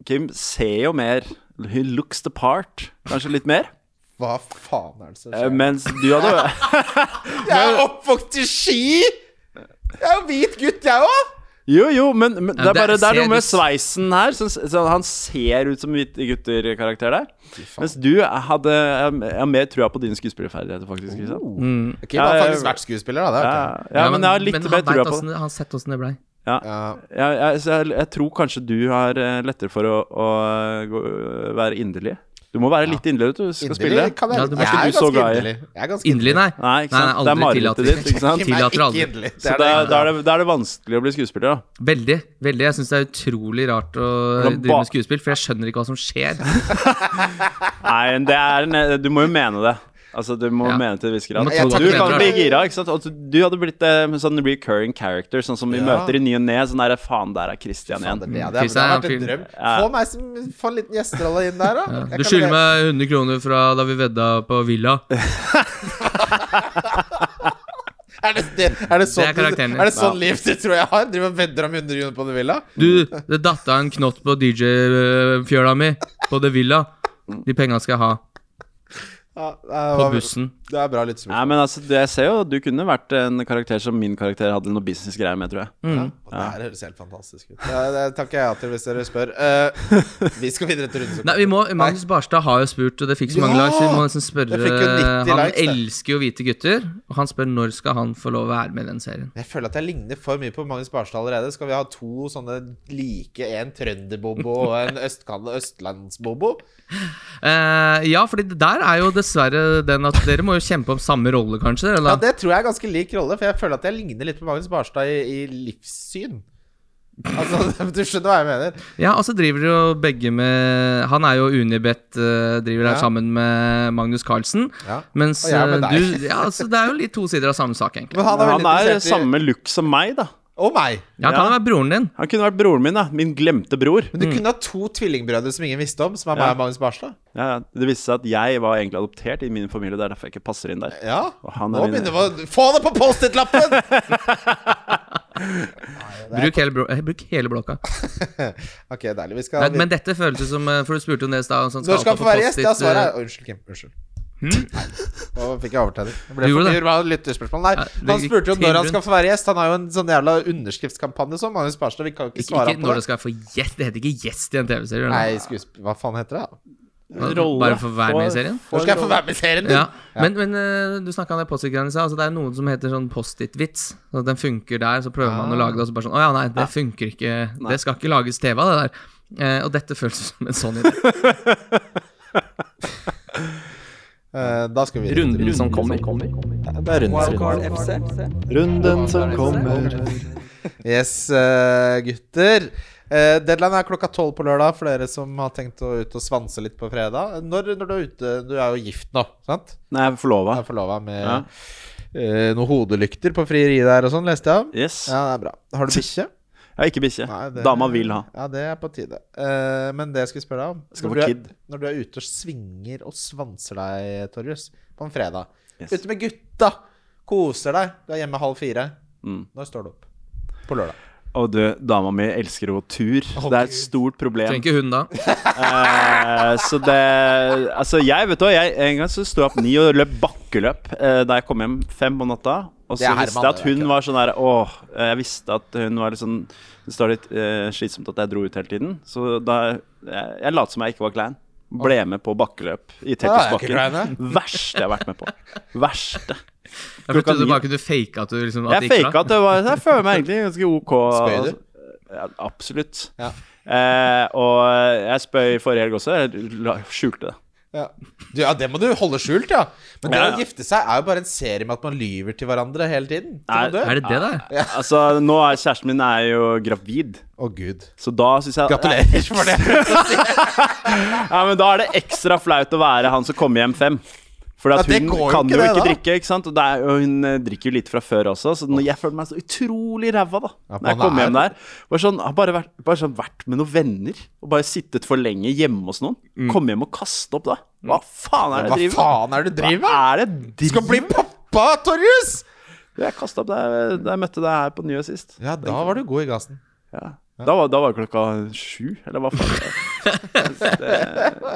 Kim ser jo mer He looks the part, kanskje litt mer. Hva faen er det som Eh, skjer? mens du hadde Jeg er oppvokst i Ski! Jeg er jo hvit gutt, jeg òg! Jo, jo, men, men det er bare det er noe med sveisen her. Så, så han ser ut som hvite gutter-karakter der. Mens du hadde Jeg har mer trua på dine skuespillerferdigheter, faktisk. Ikke sant? Kim har Ja, faktisk jeg- vært skuespiller, da. Det Ja, har ja, men jeg har litt mer trua på det. Han har sett åssen det blei. Ja. Ja. Jeg, jeg, jeg, jeg tror kanskje du har eh, lettere for å, å gå, være inderlig. Du må være litt inderlig vet du, du skal spille. Kan jeg, Ja, må jeg ikke er du så ganske glad i. inderlig. Er Inderlig, nei. Nei, ikke Nei, nei, det er aldri marerittet tillater. ditt, ikke sant? Er Tillater aldri. Så er da, er det, da er det vanskelig å bli skuespiller, da. Veldig. veldig Jeg syns det er utrolig rart å drive med skuespill, for jeg skjønner ikke hva som skjer. Nei, det er en, du må jo mene det. Altså, du må Ja. mene til en viss grad. At Du kan bli gira, ikke sant. Altså, du hadde blitt eh, sånn recurring character, sånn som vi Ja. møter i ny og ne. Sånn der Faen, der er Christian Faen, igjen. det, det har vært en drøm. Ja. Få meg som Få en liten gjesterolle inn der, da. Ja. Du skylder meg 100 kroner fra da vi vedda på Villa. Er det, det, er det sånn, Det er er det sånn liv du tror jeg har? Driver og vedder om 100 kroner på The Villa? Du, det datt av en knott på DJ-fjøla mi på The Villa. De penga skal jeg ha. Ja, det, På bussen. det er bra Nei, ja, men altså, det, jeg ser jo Du kunne vært en karakter som min karakter hadde noe businessgreier med, tror jeg. Ja, og det her høres helt fantastisk ut. Det, det takker jeg ja til hvis dere spør. Uh, vi skal videre til runden. Nei, vi må, Magnus Barstad har jo spurt, og det fikk så mange Ja! likes. Vi må nesten spørre Det fikk jo 90 Han likes, elsker jo hvite gutter, og han spør når skal han få lov å være med i den serien. Jeg føler at jeg ligner for mye på Magnus Barstad allerede. Skal vi ha to sånne like, en trønderbobo og en østkall- østlandsbobo? Uh, ja, fordi der er jo dessverre den at dere må jo kjempe om samme rolle, kanskje? Eller? Ja, det tror jeg er ganske lik rolle, for jeg føler at jeg ligner litt på Magnus Barstad i, i livssyn. Altså, du skjønner hva jeg mener? Ja, altså driver jo begge med Han er jo Unibet, eh, driver der Ja. sammen med Magnus Carlsen. Ja. Mens Og jeg er med eh, deg. du Ja, altså det er jo litt to sider av samme sak, egentlig. Men han er han er i samme look som meg, da. Og meg. Ja, kan Ja. jo være broren din. Han kunne vært broren min, da. Min glemte bror. Men du kunne ha to tvillingbrødre som ingen visste om, som er meg og Magnus Barstad. Ja, ja. det viste seg at jeg var egentlig adoptert i min familie. Det er derfor jeg ikke passer inn der. Ja. Og han er Nå min- begynner vi å Få det på Post-It-lappen! Bruk hele, eh, bruk hele blokka. ok, deilig. Vi skal Nei, men dette føles jo som eh, For du spurte om det i stad. sånn, Når skal han få på være gjest? Ja, svaret er Unnskyld, Kim. Unnskyld. Nei, Nå fikk jeg overtenning. Det ble for lytterspørsmål. Nei, Ja, han spurte jo når han skal få være gjest. Han har jo en sånn jævla underskriftskampanje som Magnus Barstad. Vi kan jo ikke svare ikke på når det. skal få gjest. Det heter ikke gjest i en TV-serie. Nei, skuesp... Hva faen heter det? da? Rolle. Bare for å være med i serien? Hvor skal jeg få være med i serien din? Ja, Men, men uh, du snakka om det Post-It-greiene i stad. Altså, det er noe som heter sånn Post-It-vits. Så den funker der, så prøver man å lage det, og så bare sånn Å ja, nei, det funker ikke. Det skal ikke lages TV av det der. Uh, og dette føles som en sånn idé. Eh, da skal vi Runden, Runden som kommer. Ja, Det er runden. Wildcard FC. Runden som kommer. Yes, eh, gutter. Eh, deadline er klokka tolv på lørdag for dere som har tenkt å ut og svanse litt på fredag. Når, når du er ute Du er jo gift nå, sant? Nei, jeg er forlova. Jeg er forlova med Ja. eh, noen hodelykter på frieriet der og sånn, leste jeg om. Yes. Ja, det er bra. Har du bikkje? Har ikke bikkje. Dama vil ha. Ja, det er på tide. Uh, men det jeg skulle spørre deg om Skal når du, er, når du er ute og svinger og svanser deg, Torjus, på en fredag Yes. Ute med gutta, koser deg, du er hjemme halv fire. Mm. Når står du opp? På lørdag. Og du, dama mi elsker å gå tur. Å, det er et stort problem. Trenger ikke hun da. Eh, så det Altså, jeg vet du hva, jeg, en gang så sto jeg opp ni og løp bakkeløp eh, da jeg kom hjem fem på natta. Og Det så er visste jeg at det er hun var sånn der Åh, jeg visste at hun var litt sånn Det står litt eh, slitsomt at jeg dro ut hele tiden. Så da Jeg, jeg lot som jeg ikke var klein. Ble med på bakkeløp i Tetrisbakken. Verste jeg har vært med på. Verste. Jeg trodde bare kunne fake at du liksom at Jeg faka at det var Jeg føler meg egentlig ganske OK. Spøy du? Ja, absolutt. Ja. Eh, og jeg spøy forrige helg også. Jeg skjulte det. Ja. Du, ja, det må du holde skjult, ja. Men det Ja, å gifte seg er jo bare en serie med at man lyver til hverandre hele tiden. Dør. Er det det da? Altså, nå er kjæresten min er jo gravid. Å, gud. Så da syns jeg Gratulerer for det. Ja, men Da er det ekstra flaut å være han som kommer hjem fem. For Ja, hun kan ikke jo det, ikke da. drikke, ikke sant? Og, er, og hun eh, drikker jo litt fra før også, så når jeg følte meg så utrolig ræva da Ja, når jeg kom hjem er- der. Bare sånn, har bare vært, bare sånn vært med noen venner og bare sittet for lenge hjemme hos noen. Komme hjem og kaste opp, da. Hva faen er det Hva jeg driver faen er det du driver med? Hva er det Du skal bli pappa, Torjus! Jeg kasta opp da jeg, da jeg møtte deg her på Nye sist. Ja, da var du god i gassen. Ja. Da, var, da var det klokka sju, eller hva faen.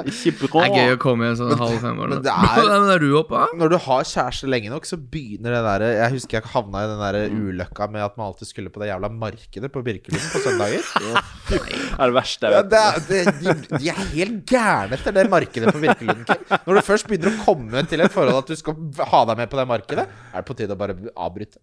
Ikke bra. Det er gøy å komme i en sånn halv fem år. men det er- Men er du oppe? Når du har kjæreste lenge nok, så begynner det derre Jeg husker jeg havna i den der ulykka med at man alltid skulle på det jævla markedet på Birkelund på søndager. Det er det verste jeg Ja, det er, det, de, de er helt gærne etter det markedet på Birkelund. Når du først begynner å komme til et forhold at du skal ha deg med på det markedet, er det på tide å bare avbryte.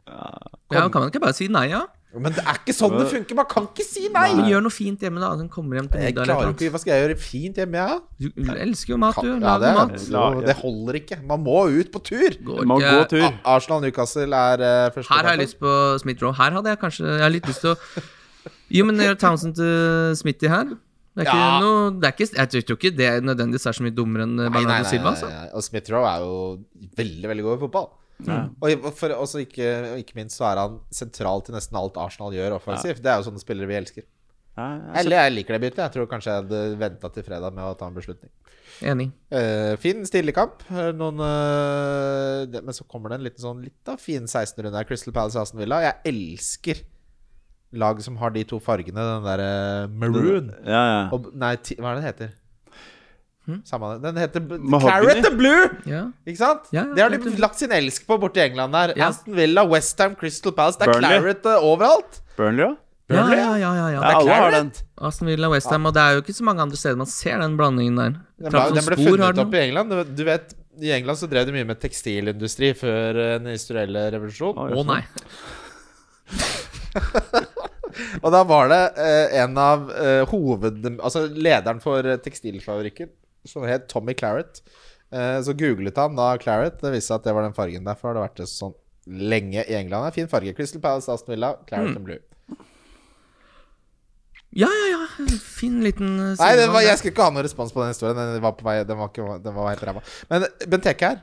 Ja, Kan man ikke bare si nei, ja? Men det er ikke sånn det funker. Man kan ikke si nei. nei. gjør noe fint hjemme, da. Den kommer hjem til Jeg klarer ikke Hva skal jeg gjøre fint hjemme, jeg? Ja? Du elsker jo mat, du. Ja, det, mat. det holder ikke. Man må ut på tur. Man Må gå tur. Arsenal-Newcastle er uh, første Her har jeg lyst på Smith-Row Her hadde jeg kanskje Jeg har litt lyst til å Jo, men gjør Townsend til Smithy her. Det er ikke Ja. noe det er ikke, Jeg tror ikke det nødvendigvis er så mye dummere enn Bernardo Silva. Altså. Og Smith-Row er jo veldig, veldig god i fotball. Og for, også ikke, ikke minst så er han sentral til nesten alt Arsenal gjør offensivt. Det er jo sånne spillere vi elsker. Ja, jeg Eller jeg liker det byttet. Jeg tror kanskje jeg hadde venta til fredag med å ta en beslutning. Enig. Uh, fin, stilig kamp. Eh, Noen, uh, det, men så kommer det en liten sånn litt av fin 16-runde her. Crystal Palace Aston Villa. Jeg elsker lag som har de to fargene. Den derre maroon Ja, ja. og Nei, ti, hva er det den heter? Samme det. Den heter? Carrot the Blue! Ja. Ikke sant? Ja, det har de lagt sin elsk på borti England der. Aston Villa, Westham, Crystal Palace. Det er Burnley. claret eh, overalt. Burnley òg? Ja, Burnley, ja, ja, ja, Ja, ja. alle har claret. den. Aston Villa Westham, og det er jo ikke så mange andre steder man ser den blandingen der. Den ble, den ble funnet opp i England. Du- vet, I England så drev de mye med tekstilindustri før eh, den historielle revolusjon. Oi, Å nei. Og da var det eh, en av eh, hoved... Altså lederen for eh, tekstilfabrikken, som het Tommy Claret. Eh, så googlet han da Claret. Det viste seg at det var den fargen. Derfor har det vært det sånn lenge i England. Det er Fin farge. Crystal Palace, Aston Villa, Claret and Blue. Ja, ja, ja. Fin liten uh, Nei, det var, jeg skulle ikke ha noen respons på den historien. Den var på vei Den var, ikke, den var helt ræva. Men Benteke her,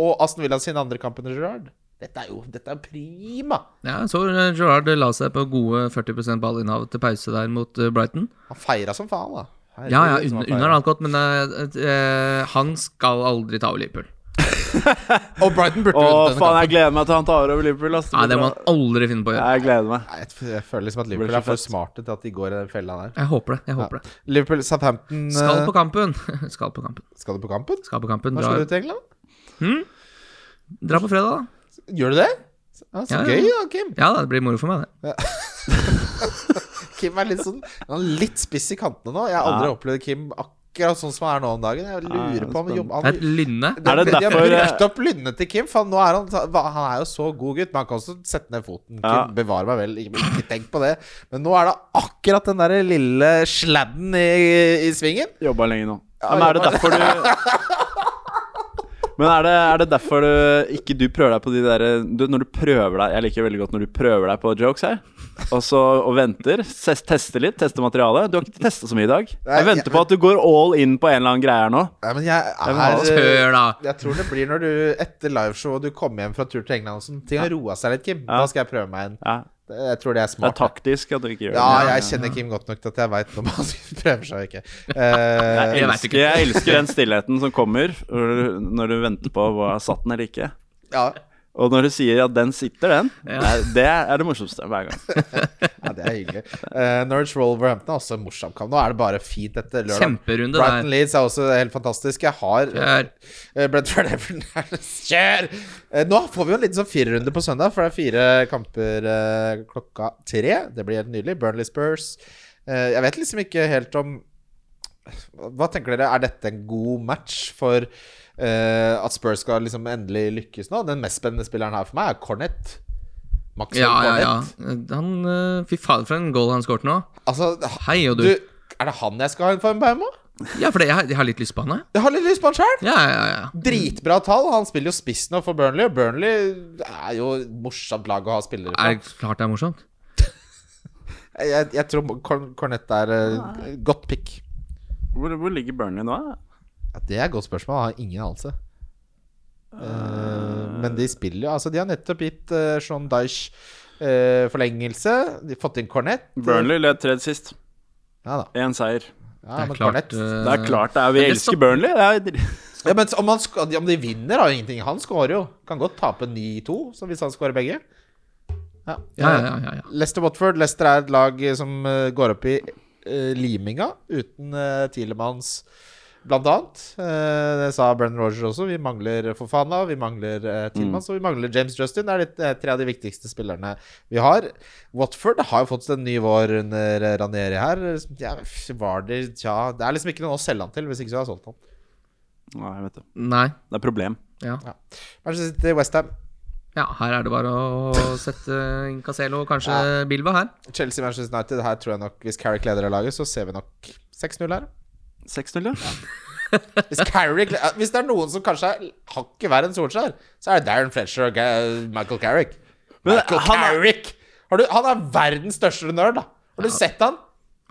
og Aston Villa sin andre kamp under Gerard Dette er jo dette er prima! Ja, så Gerard la seg på gode 40% ballinnhav til pause der mot Brighton. Han feira som faen, da. Herregud, Ja, ja, han under, feiret. alt godt, men uh, uh, han skal aldri ta over Liverpool. Og Brighton burde Åh, denne faen, jeg gleder meg til han tar over Liverpool. Altså. Nei, det må han aldri finne på å gjøre. Jeg gleder meg. Nei, jeg, føler liksom at Liverpool er for smarte til at de går i den fella der. Jeg håper det. jeg håper det Liverpool Southampton Skal eh, på kampen. Skal på kampen. Skal du på kampen? Skal på kampen. Når skal du til England? dra på fredag, da. Gjør du det? Ja, så Ja, ja. gøy, da, Kim. Ja, det blir moro for meg, det. Kim er litt sånn Han er litt spiss i kantene nå. Jeg har aldri Ja. opplevd Kim akkurat sånn som han er nå om dagen. Jeg lurer er på om han jobber Det er et lynne. Er det De har derfor, brukt opp lynnet til Kim, for nå er han, han er jo så god gutt. Men han kan også sette ned foten. Kim, Ja. Bevare meg vel, ikke, ikke tenk på det. Men nå er det akkurat den der lille sladden i, i svingen. Jobba lenge nå. Ja, Men er det derfor du Men er det, er det derfor du ikke du prøver deg på de der Når du prøver deg Jeg liker veldig godt når du prøver deg på jokes her, og så og venter. Tester litt, tester materialet. Du har ikke testa så mye i dag. Nei, Jeg venter jeg- på at du går all in på en eller annen greie her nå. Nei, men jeg er Tør, da. Jeg tror det blir når du etter liveshow og du kommer hjem fra tur til England og sånn. Ting har roa seg litt, Kim. Ja. Da skal jeg prøve meg en. Ja, Jeg tror det er smart. det er taktisk at du ikke gjør Ja, det. jeg kjenner Kim godt nok til at jeg veit når man prøver seg og ikke. Jeg Eh, Jeg elsker, jeg elsker den stillheten som kommer når du, når du venter på hva satt den eller ikke. ja, Og når du sier at den sitter, den, Ja. det er- det morsomste hver gang. ja, det er hyggelig. Uh, Norwich Wolverhampton er også en morsom kamp. Nå er det bare fint etter lørdag. Kjemperunde Brighton der. Leeds er også helt fantastisk. Jeg har Kjør. Uh, Brentford Everton Kjør! Uh, Nå får vi jo en liten sånn firerunde på søndag, for det er fire kamper uh, klokka tre. Det blir helt nydelig. Burnley Spurs. Eh, jeg vet liksom ikke helt om Hva tenker dere? Er dette en god match for eh, at Spurs skal liksom endelig lykkes nå? Den mest spennende spilleren her for meg er Cornett. Max Ja, ja, ja. Han uh, Fy fader, for en goal han skåret nå. Altså, Hei og du, du. er det han jeg skal ha en form på hjemme? Ja, for det, jeg, har- jeg har litt lyst på han, jeg. Jeg har litt lyst på han sjøl. Ja, ja, ja. Dritbra tall. Han spiller jo spiss nå for Burnley, og Burnley er jo et morsomt lag å ha spillere på. Er det klart det er morsomt? Jeg, jeg tror Cornett er uh, godt pick. Hvor, hvor ligger Burnley nå? da? Ja, det er et godt spørsmål. Jeg har ingen anelse. Uh, men de spiller jo Altså, de har nettopp gitt uh, Sean Dyche uh, forlengelse. De har fått inn Cornett. Burnley led tredje sist. Ja da. Én seier. Ja, Det er klart Cornett uh, Det er klart det er. Vi det elsker så... Burnley. Det er, ja, men om, han sk om de vinner, har jo ingenting. Han skårer jo. Kan godt tape 9-2, hvis han skårer begge. Ja. Ja, ja, ja, ja, ja. Leicester Watford. Leicester er et lag som går opp i liminga uten uh, Tielemanns, blant annet. Eh, det sa Brennan Roger også. Vi mangler Fofana, vi mangler uh, mm. og vi mangler James Justin. Det er litt, eh, tre av de viktigste spillerne vi har. Watford har jo fått en ny vår under eh, Ranieri her. Ja, var det, tja, det er liksom ikke noe å selge han til hvis ikke så har jeg solgt han. Nei, vet du. Nei. Det er problem. Ja. Manchester City, Westham. ja, her er det bare å sette Incaselo, og kanskje Bilba her. Chelsea, Manchester United. Her tror jeg nok, hvis Carrick leder laget, så ser vi nok 6-0 her. 6-0, ja. Hvis, Carrick, hvis det er noen som kanskje er hakket verre enn Solskjær, så er det Darren Fletcher og Michael Carrick. Men Michael han er- Carrick! Har du, han er verdens største nerd, da. Har du sett han?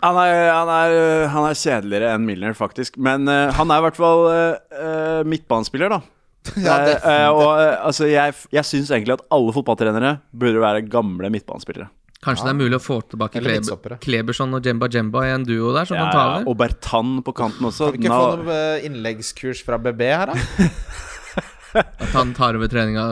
Han er, han, er, han er kjedeligere enn Milner, faktisk. Men eh, han er i hvert fall uh, midtbanespiller, da. Ja, det- Eh, eh, og eh, altså, jeg, jeg syns egentlig at alle fotballtrenere burde være gamle midtbanespillere. Kanskje det er mulig å få tilbake Kleber. Kleberson og Jemba Jemba i en duo der, som Ja, kan ta over? Og Bertan på kanten også. Kan vi ikke Nå- få noe eh, innleggskurs fra BB her, da? At han tar over treninga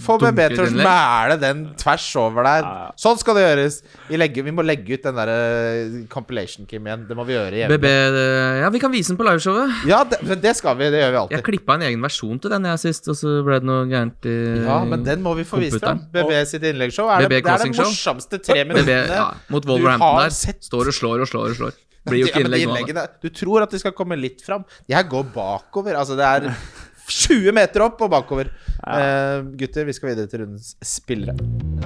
Få BB til å mæle den tvers over der. Ja, ja. Sånn skal det gjøres. Vi, legger, vi må legge ut den der eh, compilation, Kim, igjen. Det må vi gjøre hjemme. BB Ja, vi kan vise den på liveshowet. Ja, det, men det skal vi. Det gjør vi alltid. Jeg klippa en egen versjon til den jeg sist, og så ble det noe gærent i Ja, men den må vi få vist fram. BB sitt innleggsshow er, det- det er det morsomste tre BB minuttene. ja, mot Wolverhampton der. sett- Står og slår og slår og slår. Blir jo ikke innlegg nå. Du tror at de skal komme litt fram. De her går bakover. Altså, det er 20 meter opp og bakover. Eh, gutter, vi skal videre til rundens spillere.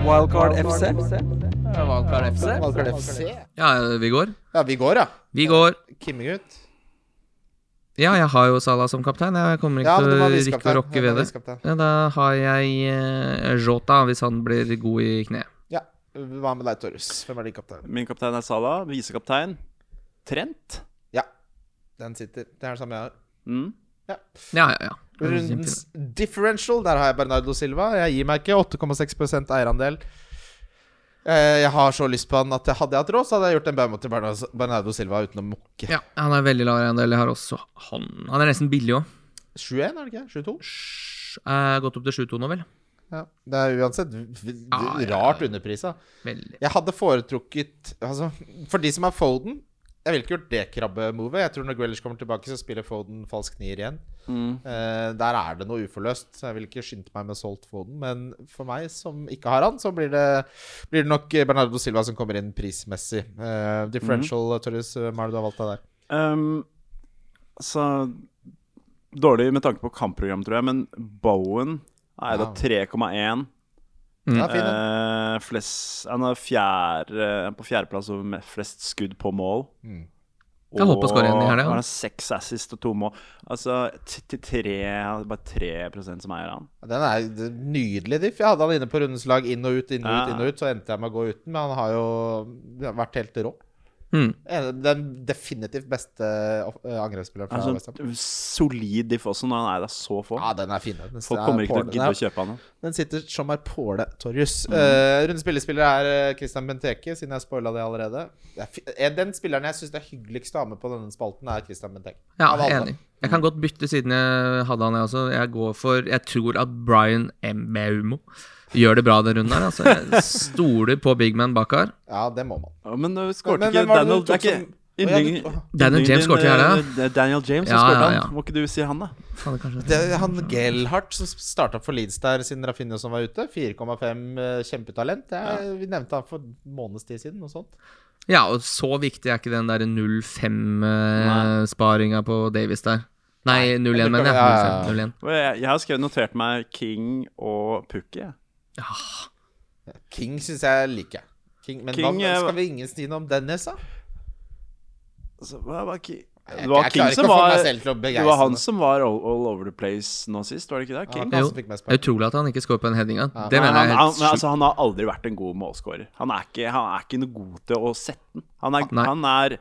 Wildcard FC. Wildcard FC. Wildcard FC. Ja, vi går. Ja, vi går, ja. Vi går. Kimming-gutt. Ja, jeg har jo Salah som kaptein. Jeg kommer ikke Ja, til å rikke og rokke ved det. Ja, da har jeg eh, Jota, hvis han blir god i kne. Ja. Hva med deg, Torjus? Hvem er din kaptein? Min kaptein er Salah. Visekaptein Trent. Ja. Den sitter. Det er det samme jeg har. Mm. Ja, ja, ja. Rundens differential, der har jeg Bernardo Silva. Jeg gir meg ikke 8,6 eierandel. Eh, Jeg har så lyst på han at hadde jeg hatt råd, så hadde jeg gjort en baumo til Bernardo- Silva uten å mukke. Ja, han er veldig lav eierandel. Jeg har også han. Han er nesten billig òg. 7-1, er det ikke? 7-2? Gått opp til 7-2 nå, vel. Ja. Det er uansett rart underprisa. Jeg hadde foretrukket altså, For de som har Foden Jeg ville ikke gjort det krabbemovet. Jeg tror når Grealish kommer tilbake, så spiller Foden falsk nier igjen. Mm. Uh, der er det noe uforløst, så jeg vil ikke skynde meg med solgt Foden. Men for meg som ikke har han, så blir det, blir det nok Bernardo Silva som kommer inn prismessig. Uh, differential, Torjus, hva er det du har valgt deg der? Um, så Dårlig med tanke på kampprogram, tror jeg, men Bowen er da 3,1. Mm. Ja, fin, den. Eh, flest, han er fjerde, på fjerdeplass over med flest skudd på mål. Mm. Jeg håper å skåre igjen i helga, ja. Han har seks assist og to mål. Altså til tre Bare 3 som eier han. Den er nydelig diff. Jeg hadde han inne på rundens lag inn og ut, inn og ut, inn og ut. Så endte jeg med å gå uten, men han har jo vært helt rå. Mm. En- Den definitivt beste eh, angrepsspilleren fra Altså, West Ham. solid diff også, når han er der så få. Ja, den er fin. Den, Folk er kommer ikke til å gidde å kjøpe han. Den sitter som er påle, Torjus. Uh, Runde spillespiller er eh, Christian Benteke, siden jeg spoila det allerede. Den spilleren jeg syns det er hyggeligst å ha med på denne spalten, er Christian Benteke. Ja, enig. Jeg kan godt bytte siden jeg hadde han, jeg også. Jeg går for Jeg tror at Brian Mbeumo gjør det bra den runden her. Altså. Jeg stoler på big man bak her. Ja, det må man. Ja, men uh, skårte ikke Daniel Det er ikke som- yndling- Daniel James skåret skårte ja. Daniel James som Ja, skårte ja, han. Må ikke du si han, da? Faen. Det er han Gelhardt som starta for Leeds der siden Rafinha som var ute. 4,5 eh, kjempetalent. Det er, Vi nevnte han for en måneds tid siden. Noe sånt. Ja, og så viktig er ikke den der 0-5-sparinga på Davies der. Nei, 0-1, det mener jeg. ja, ja, ja. 0-5, 0-1. Jeg, jeg har skrevet notert meg King og Pukki. Jeg. King syns jeg liker. King, men King, hva, skal vi ingen si noe om Dennis, da? Altså, hva var King? Det var jeg King som var Det var han som var all, all over the place nå sist, var det ikke det? Ja, King? Ja, Det er utrolig at han ikke scorer på en heading. Det Nei, mener han, jeg er han, helt sjukt. altså, han har aldri vært en god målscorer. Han er ikke, han er ikke noe god til å sette den. Han er, han er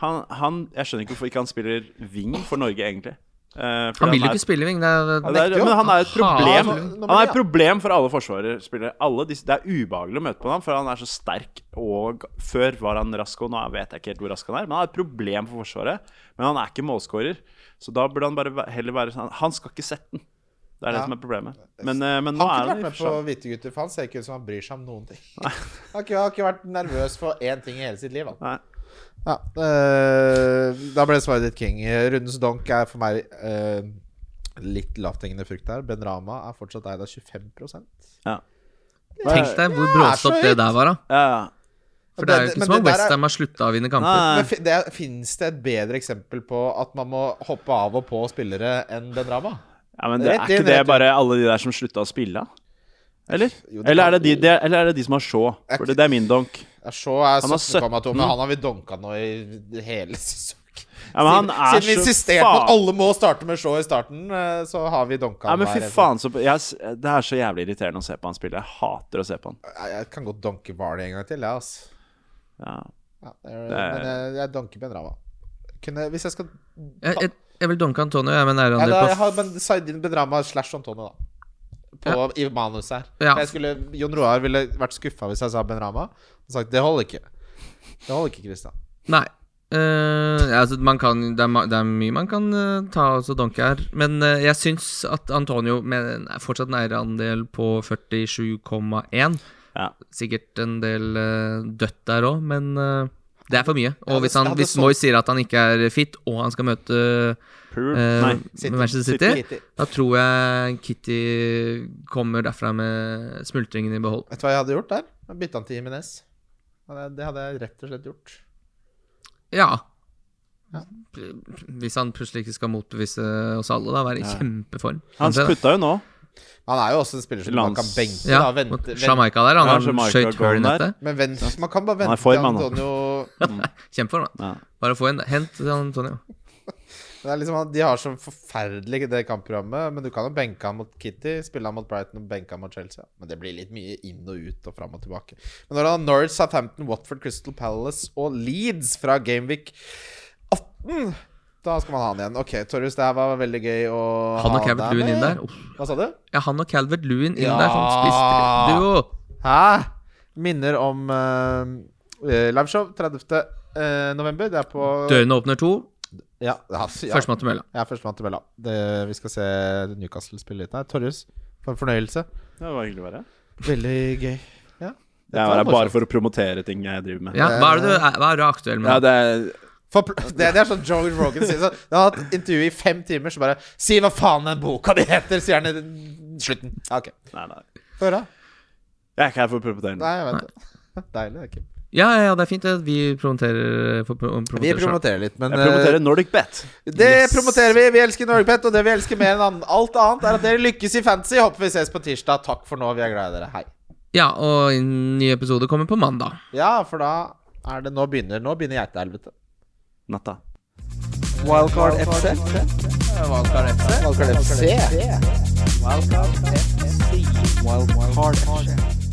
han, han, Jeg skjønner ikke hvorfor ikke han spiller wing for Norge, egentlig. Eh, for Han vil jo er- ikke spille wing. Det er, det er, men han er et problem. Han er et problem for alle forsvarsspillere. Alle disse, det er ubehagelig å møte på ham, for han er så sterk. Og før var han rask, og nå vet jeg ikke helt hvor rask han er. Men han er et problem for Forsvaret. Men han er ikke målskårer. Så da burde han bare heller være sånn Han skal ikke sette den. Det er det Ja. som er problemet. Men, eh, men nå Han har ikke vært med på. Hvite gutter, for han ser ikke ut som han bryr seg om noen ting. Han har ikke vært nervøs for én ting i hele sitt liv. Han. Nei. Ja, eh, da ble svaret ditt king. Rundens donk er for meg eh, litt lavthengende frukt der. Ben Rama er fortsatt eid av 25 Ja. Tenk deg hvor bråstopp så det der var, da. Ja, ja. For det er jo ikke som om det Westham har slutta å vinne kamper. Men det, Fins det et bedre eksempel på at man må hoppe av og på spillere enn Ben Rama? ja, men det, er ikke det bare alle de der som slutta å spille? Eller? Jo, det Eller er det de, det, eller er det de som har Shaw? For det, det er min donk. Ja, Shaw er Han har 17,2, men han har vi donka nå i hele sesongen. Ja, men han siden, er siden vi så insisterte på at alle må starte med Shaw i starten, eh, så har vi donka Ja, men fy faen, så jeg, Det er så jævlig irriterende å se på han spille. Jeg hater å se på han. Jeg, jeg kan godt donke Barley en gang til, jeg, altså. Ja. Ja, det er, Det Men jeg, jeg donker Ben Rama. Kunne, hvis jeg skal Jeg, jeg, jeg vil donke Antonio, jeg, men er han ja, der? da, på Jeg har Ben Rama slash Antonio, da. på, i manus her. Ja. Jeg skulle, Jon Roar ville vært skuffa hvis jeg sa Ben Rama. Sagt det holder ikke. Det holder ikke, Christian. Nei. Uh, altså, man kan, det, er, det er mye man kan uh, ta og donke her. Men uh, jeg syns at Antonio med fortsatt en eierandel på 47,1 Ja. Sikkert en del dødt der òg, men det er for mye. Og hvis, han, hvis Moy sier at han ikke er fit, og han skal møte eh, nei. City. Manchester City, City, da tror jeg Kitty kommer derfra med smultringen i behold. Vet du hva jeg hadde gjort der? Bytta han til Jimenez. Ja, Det hadde jeg rett og slett gjort. Ja. Ja. Hvis han plutselig ikke skal motbevise oss alle, da være i Ja. kjempeform. Han Kanskje putta jo nå. Han er jo også en spiller som man kan benke. Ja, da, vente, mot vente. Jamaica der. Han Ja, har skøyt hull i nettet. Men vent, man kan bare Han er vente i form, til. Antonio Kjempeform. Ja. Bare få en hent til Antonio. Det liksom, De har så forferdelig det kampprogrammet, men du kan jo benke han mot Kitty, spille han mot Brighton og benke han mot Chelsea. Men det blir litt mye inn og ut og fram og tilbake. Men når han har Norwich, Southampton, Watford, Crystal Palace og Leeds fra Gameweek 18 da skal man ha han igjen. Ok, Torjus, det her var veldig gøy å Han og ha Calvert Lewin inn der. Hva sa du? Ja, han og Calvert Lewin inn Ja. der som spissduo. duo. Hæ? Minner om uh, liveshow 30. Uh, november. Det er på Dørene åpner to. Ja, ja, ja. Førstemann til mølla. Ja, er førstemann til mølla. Vi skal se Newcastle spille litt her. Torjus, for en fornøyelse. Det var hyggelig å være. Veldig gøy. Ja. Jeg var her bare for å promotere ting jeg driver med. Ja, hva er det du er, hva er du aktuell med? Ja, det er For, det, det er sånn Joe Rogan sier. Så, jeg har hatt intervju i fem timer, så bare Si hva faen den boka di heter! Sier han i slutten. Ja, ok. Nei, nei. Få høre. Jeg er ikke her for å promotere. Nei, jeg vet det. Deilig, det er ikke Ja, ja, ja, det er fint. Vi promoterer promoterer Vi promoterer litt, men Jeg eh, promoterer Nordic Bet. Det Yes. promoterer vi. Vi elsker NorgPet, og det vi elsker mer enn alt annet, er at dere lykkes i fantasy. Håper vi ses på tirsdag. Takk for nå. Vi er glad i dere. Hei. Ja, og en ny episode kommer på mandag. Ja, for da er det Nå begynner Nå begynner geitehelvete. Natta. Wildcard FC. Wildcard FC. Wildcard FC. Wildcard FC. Wildcard FC.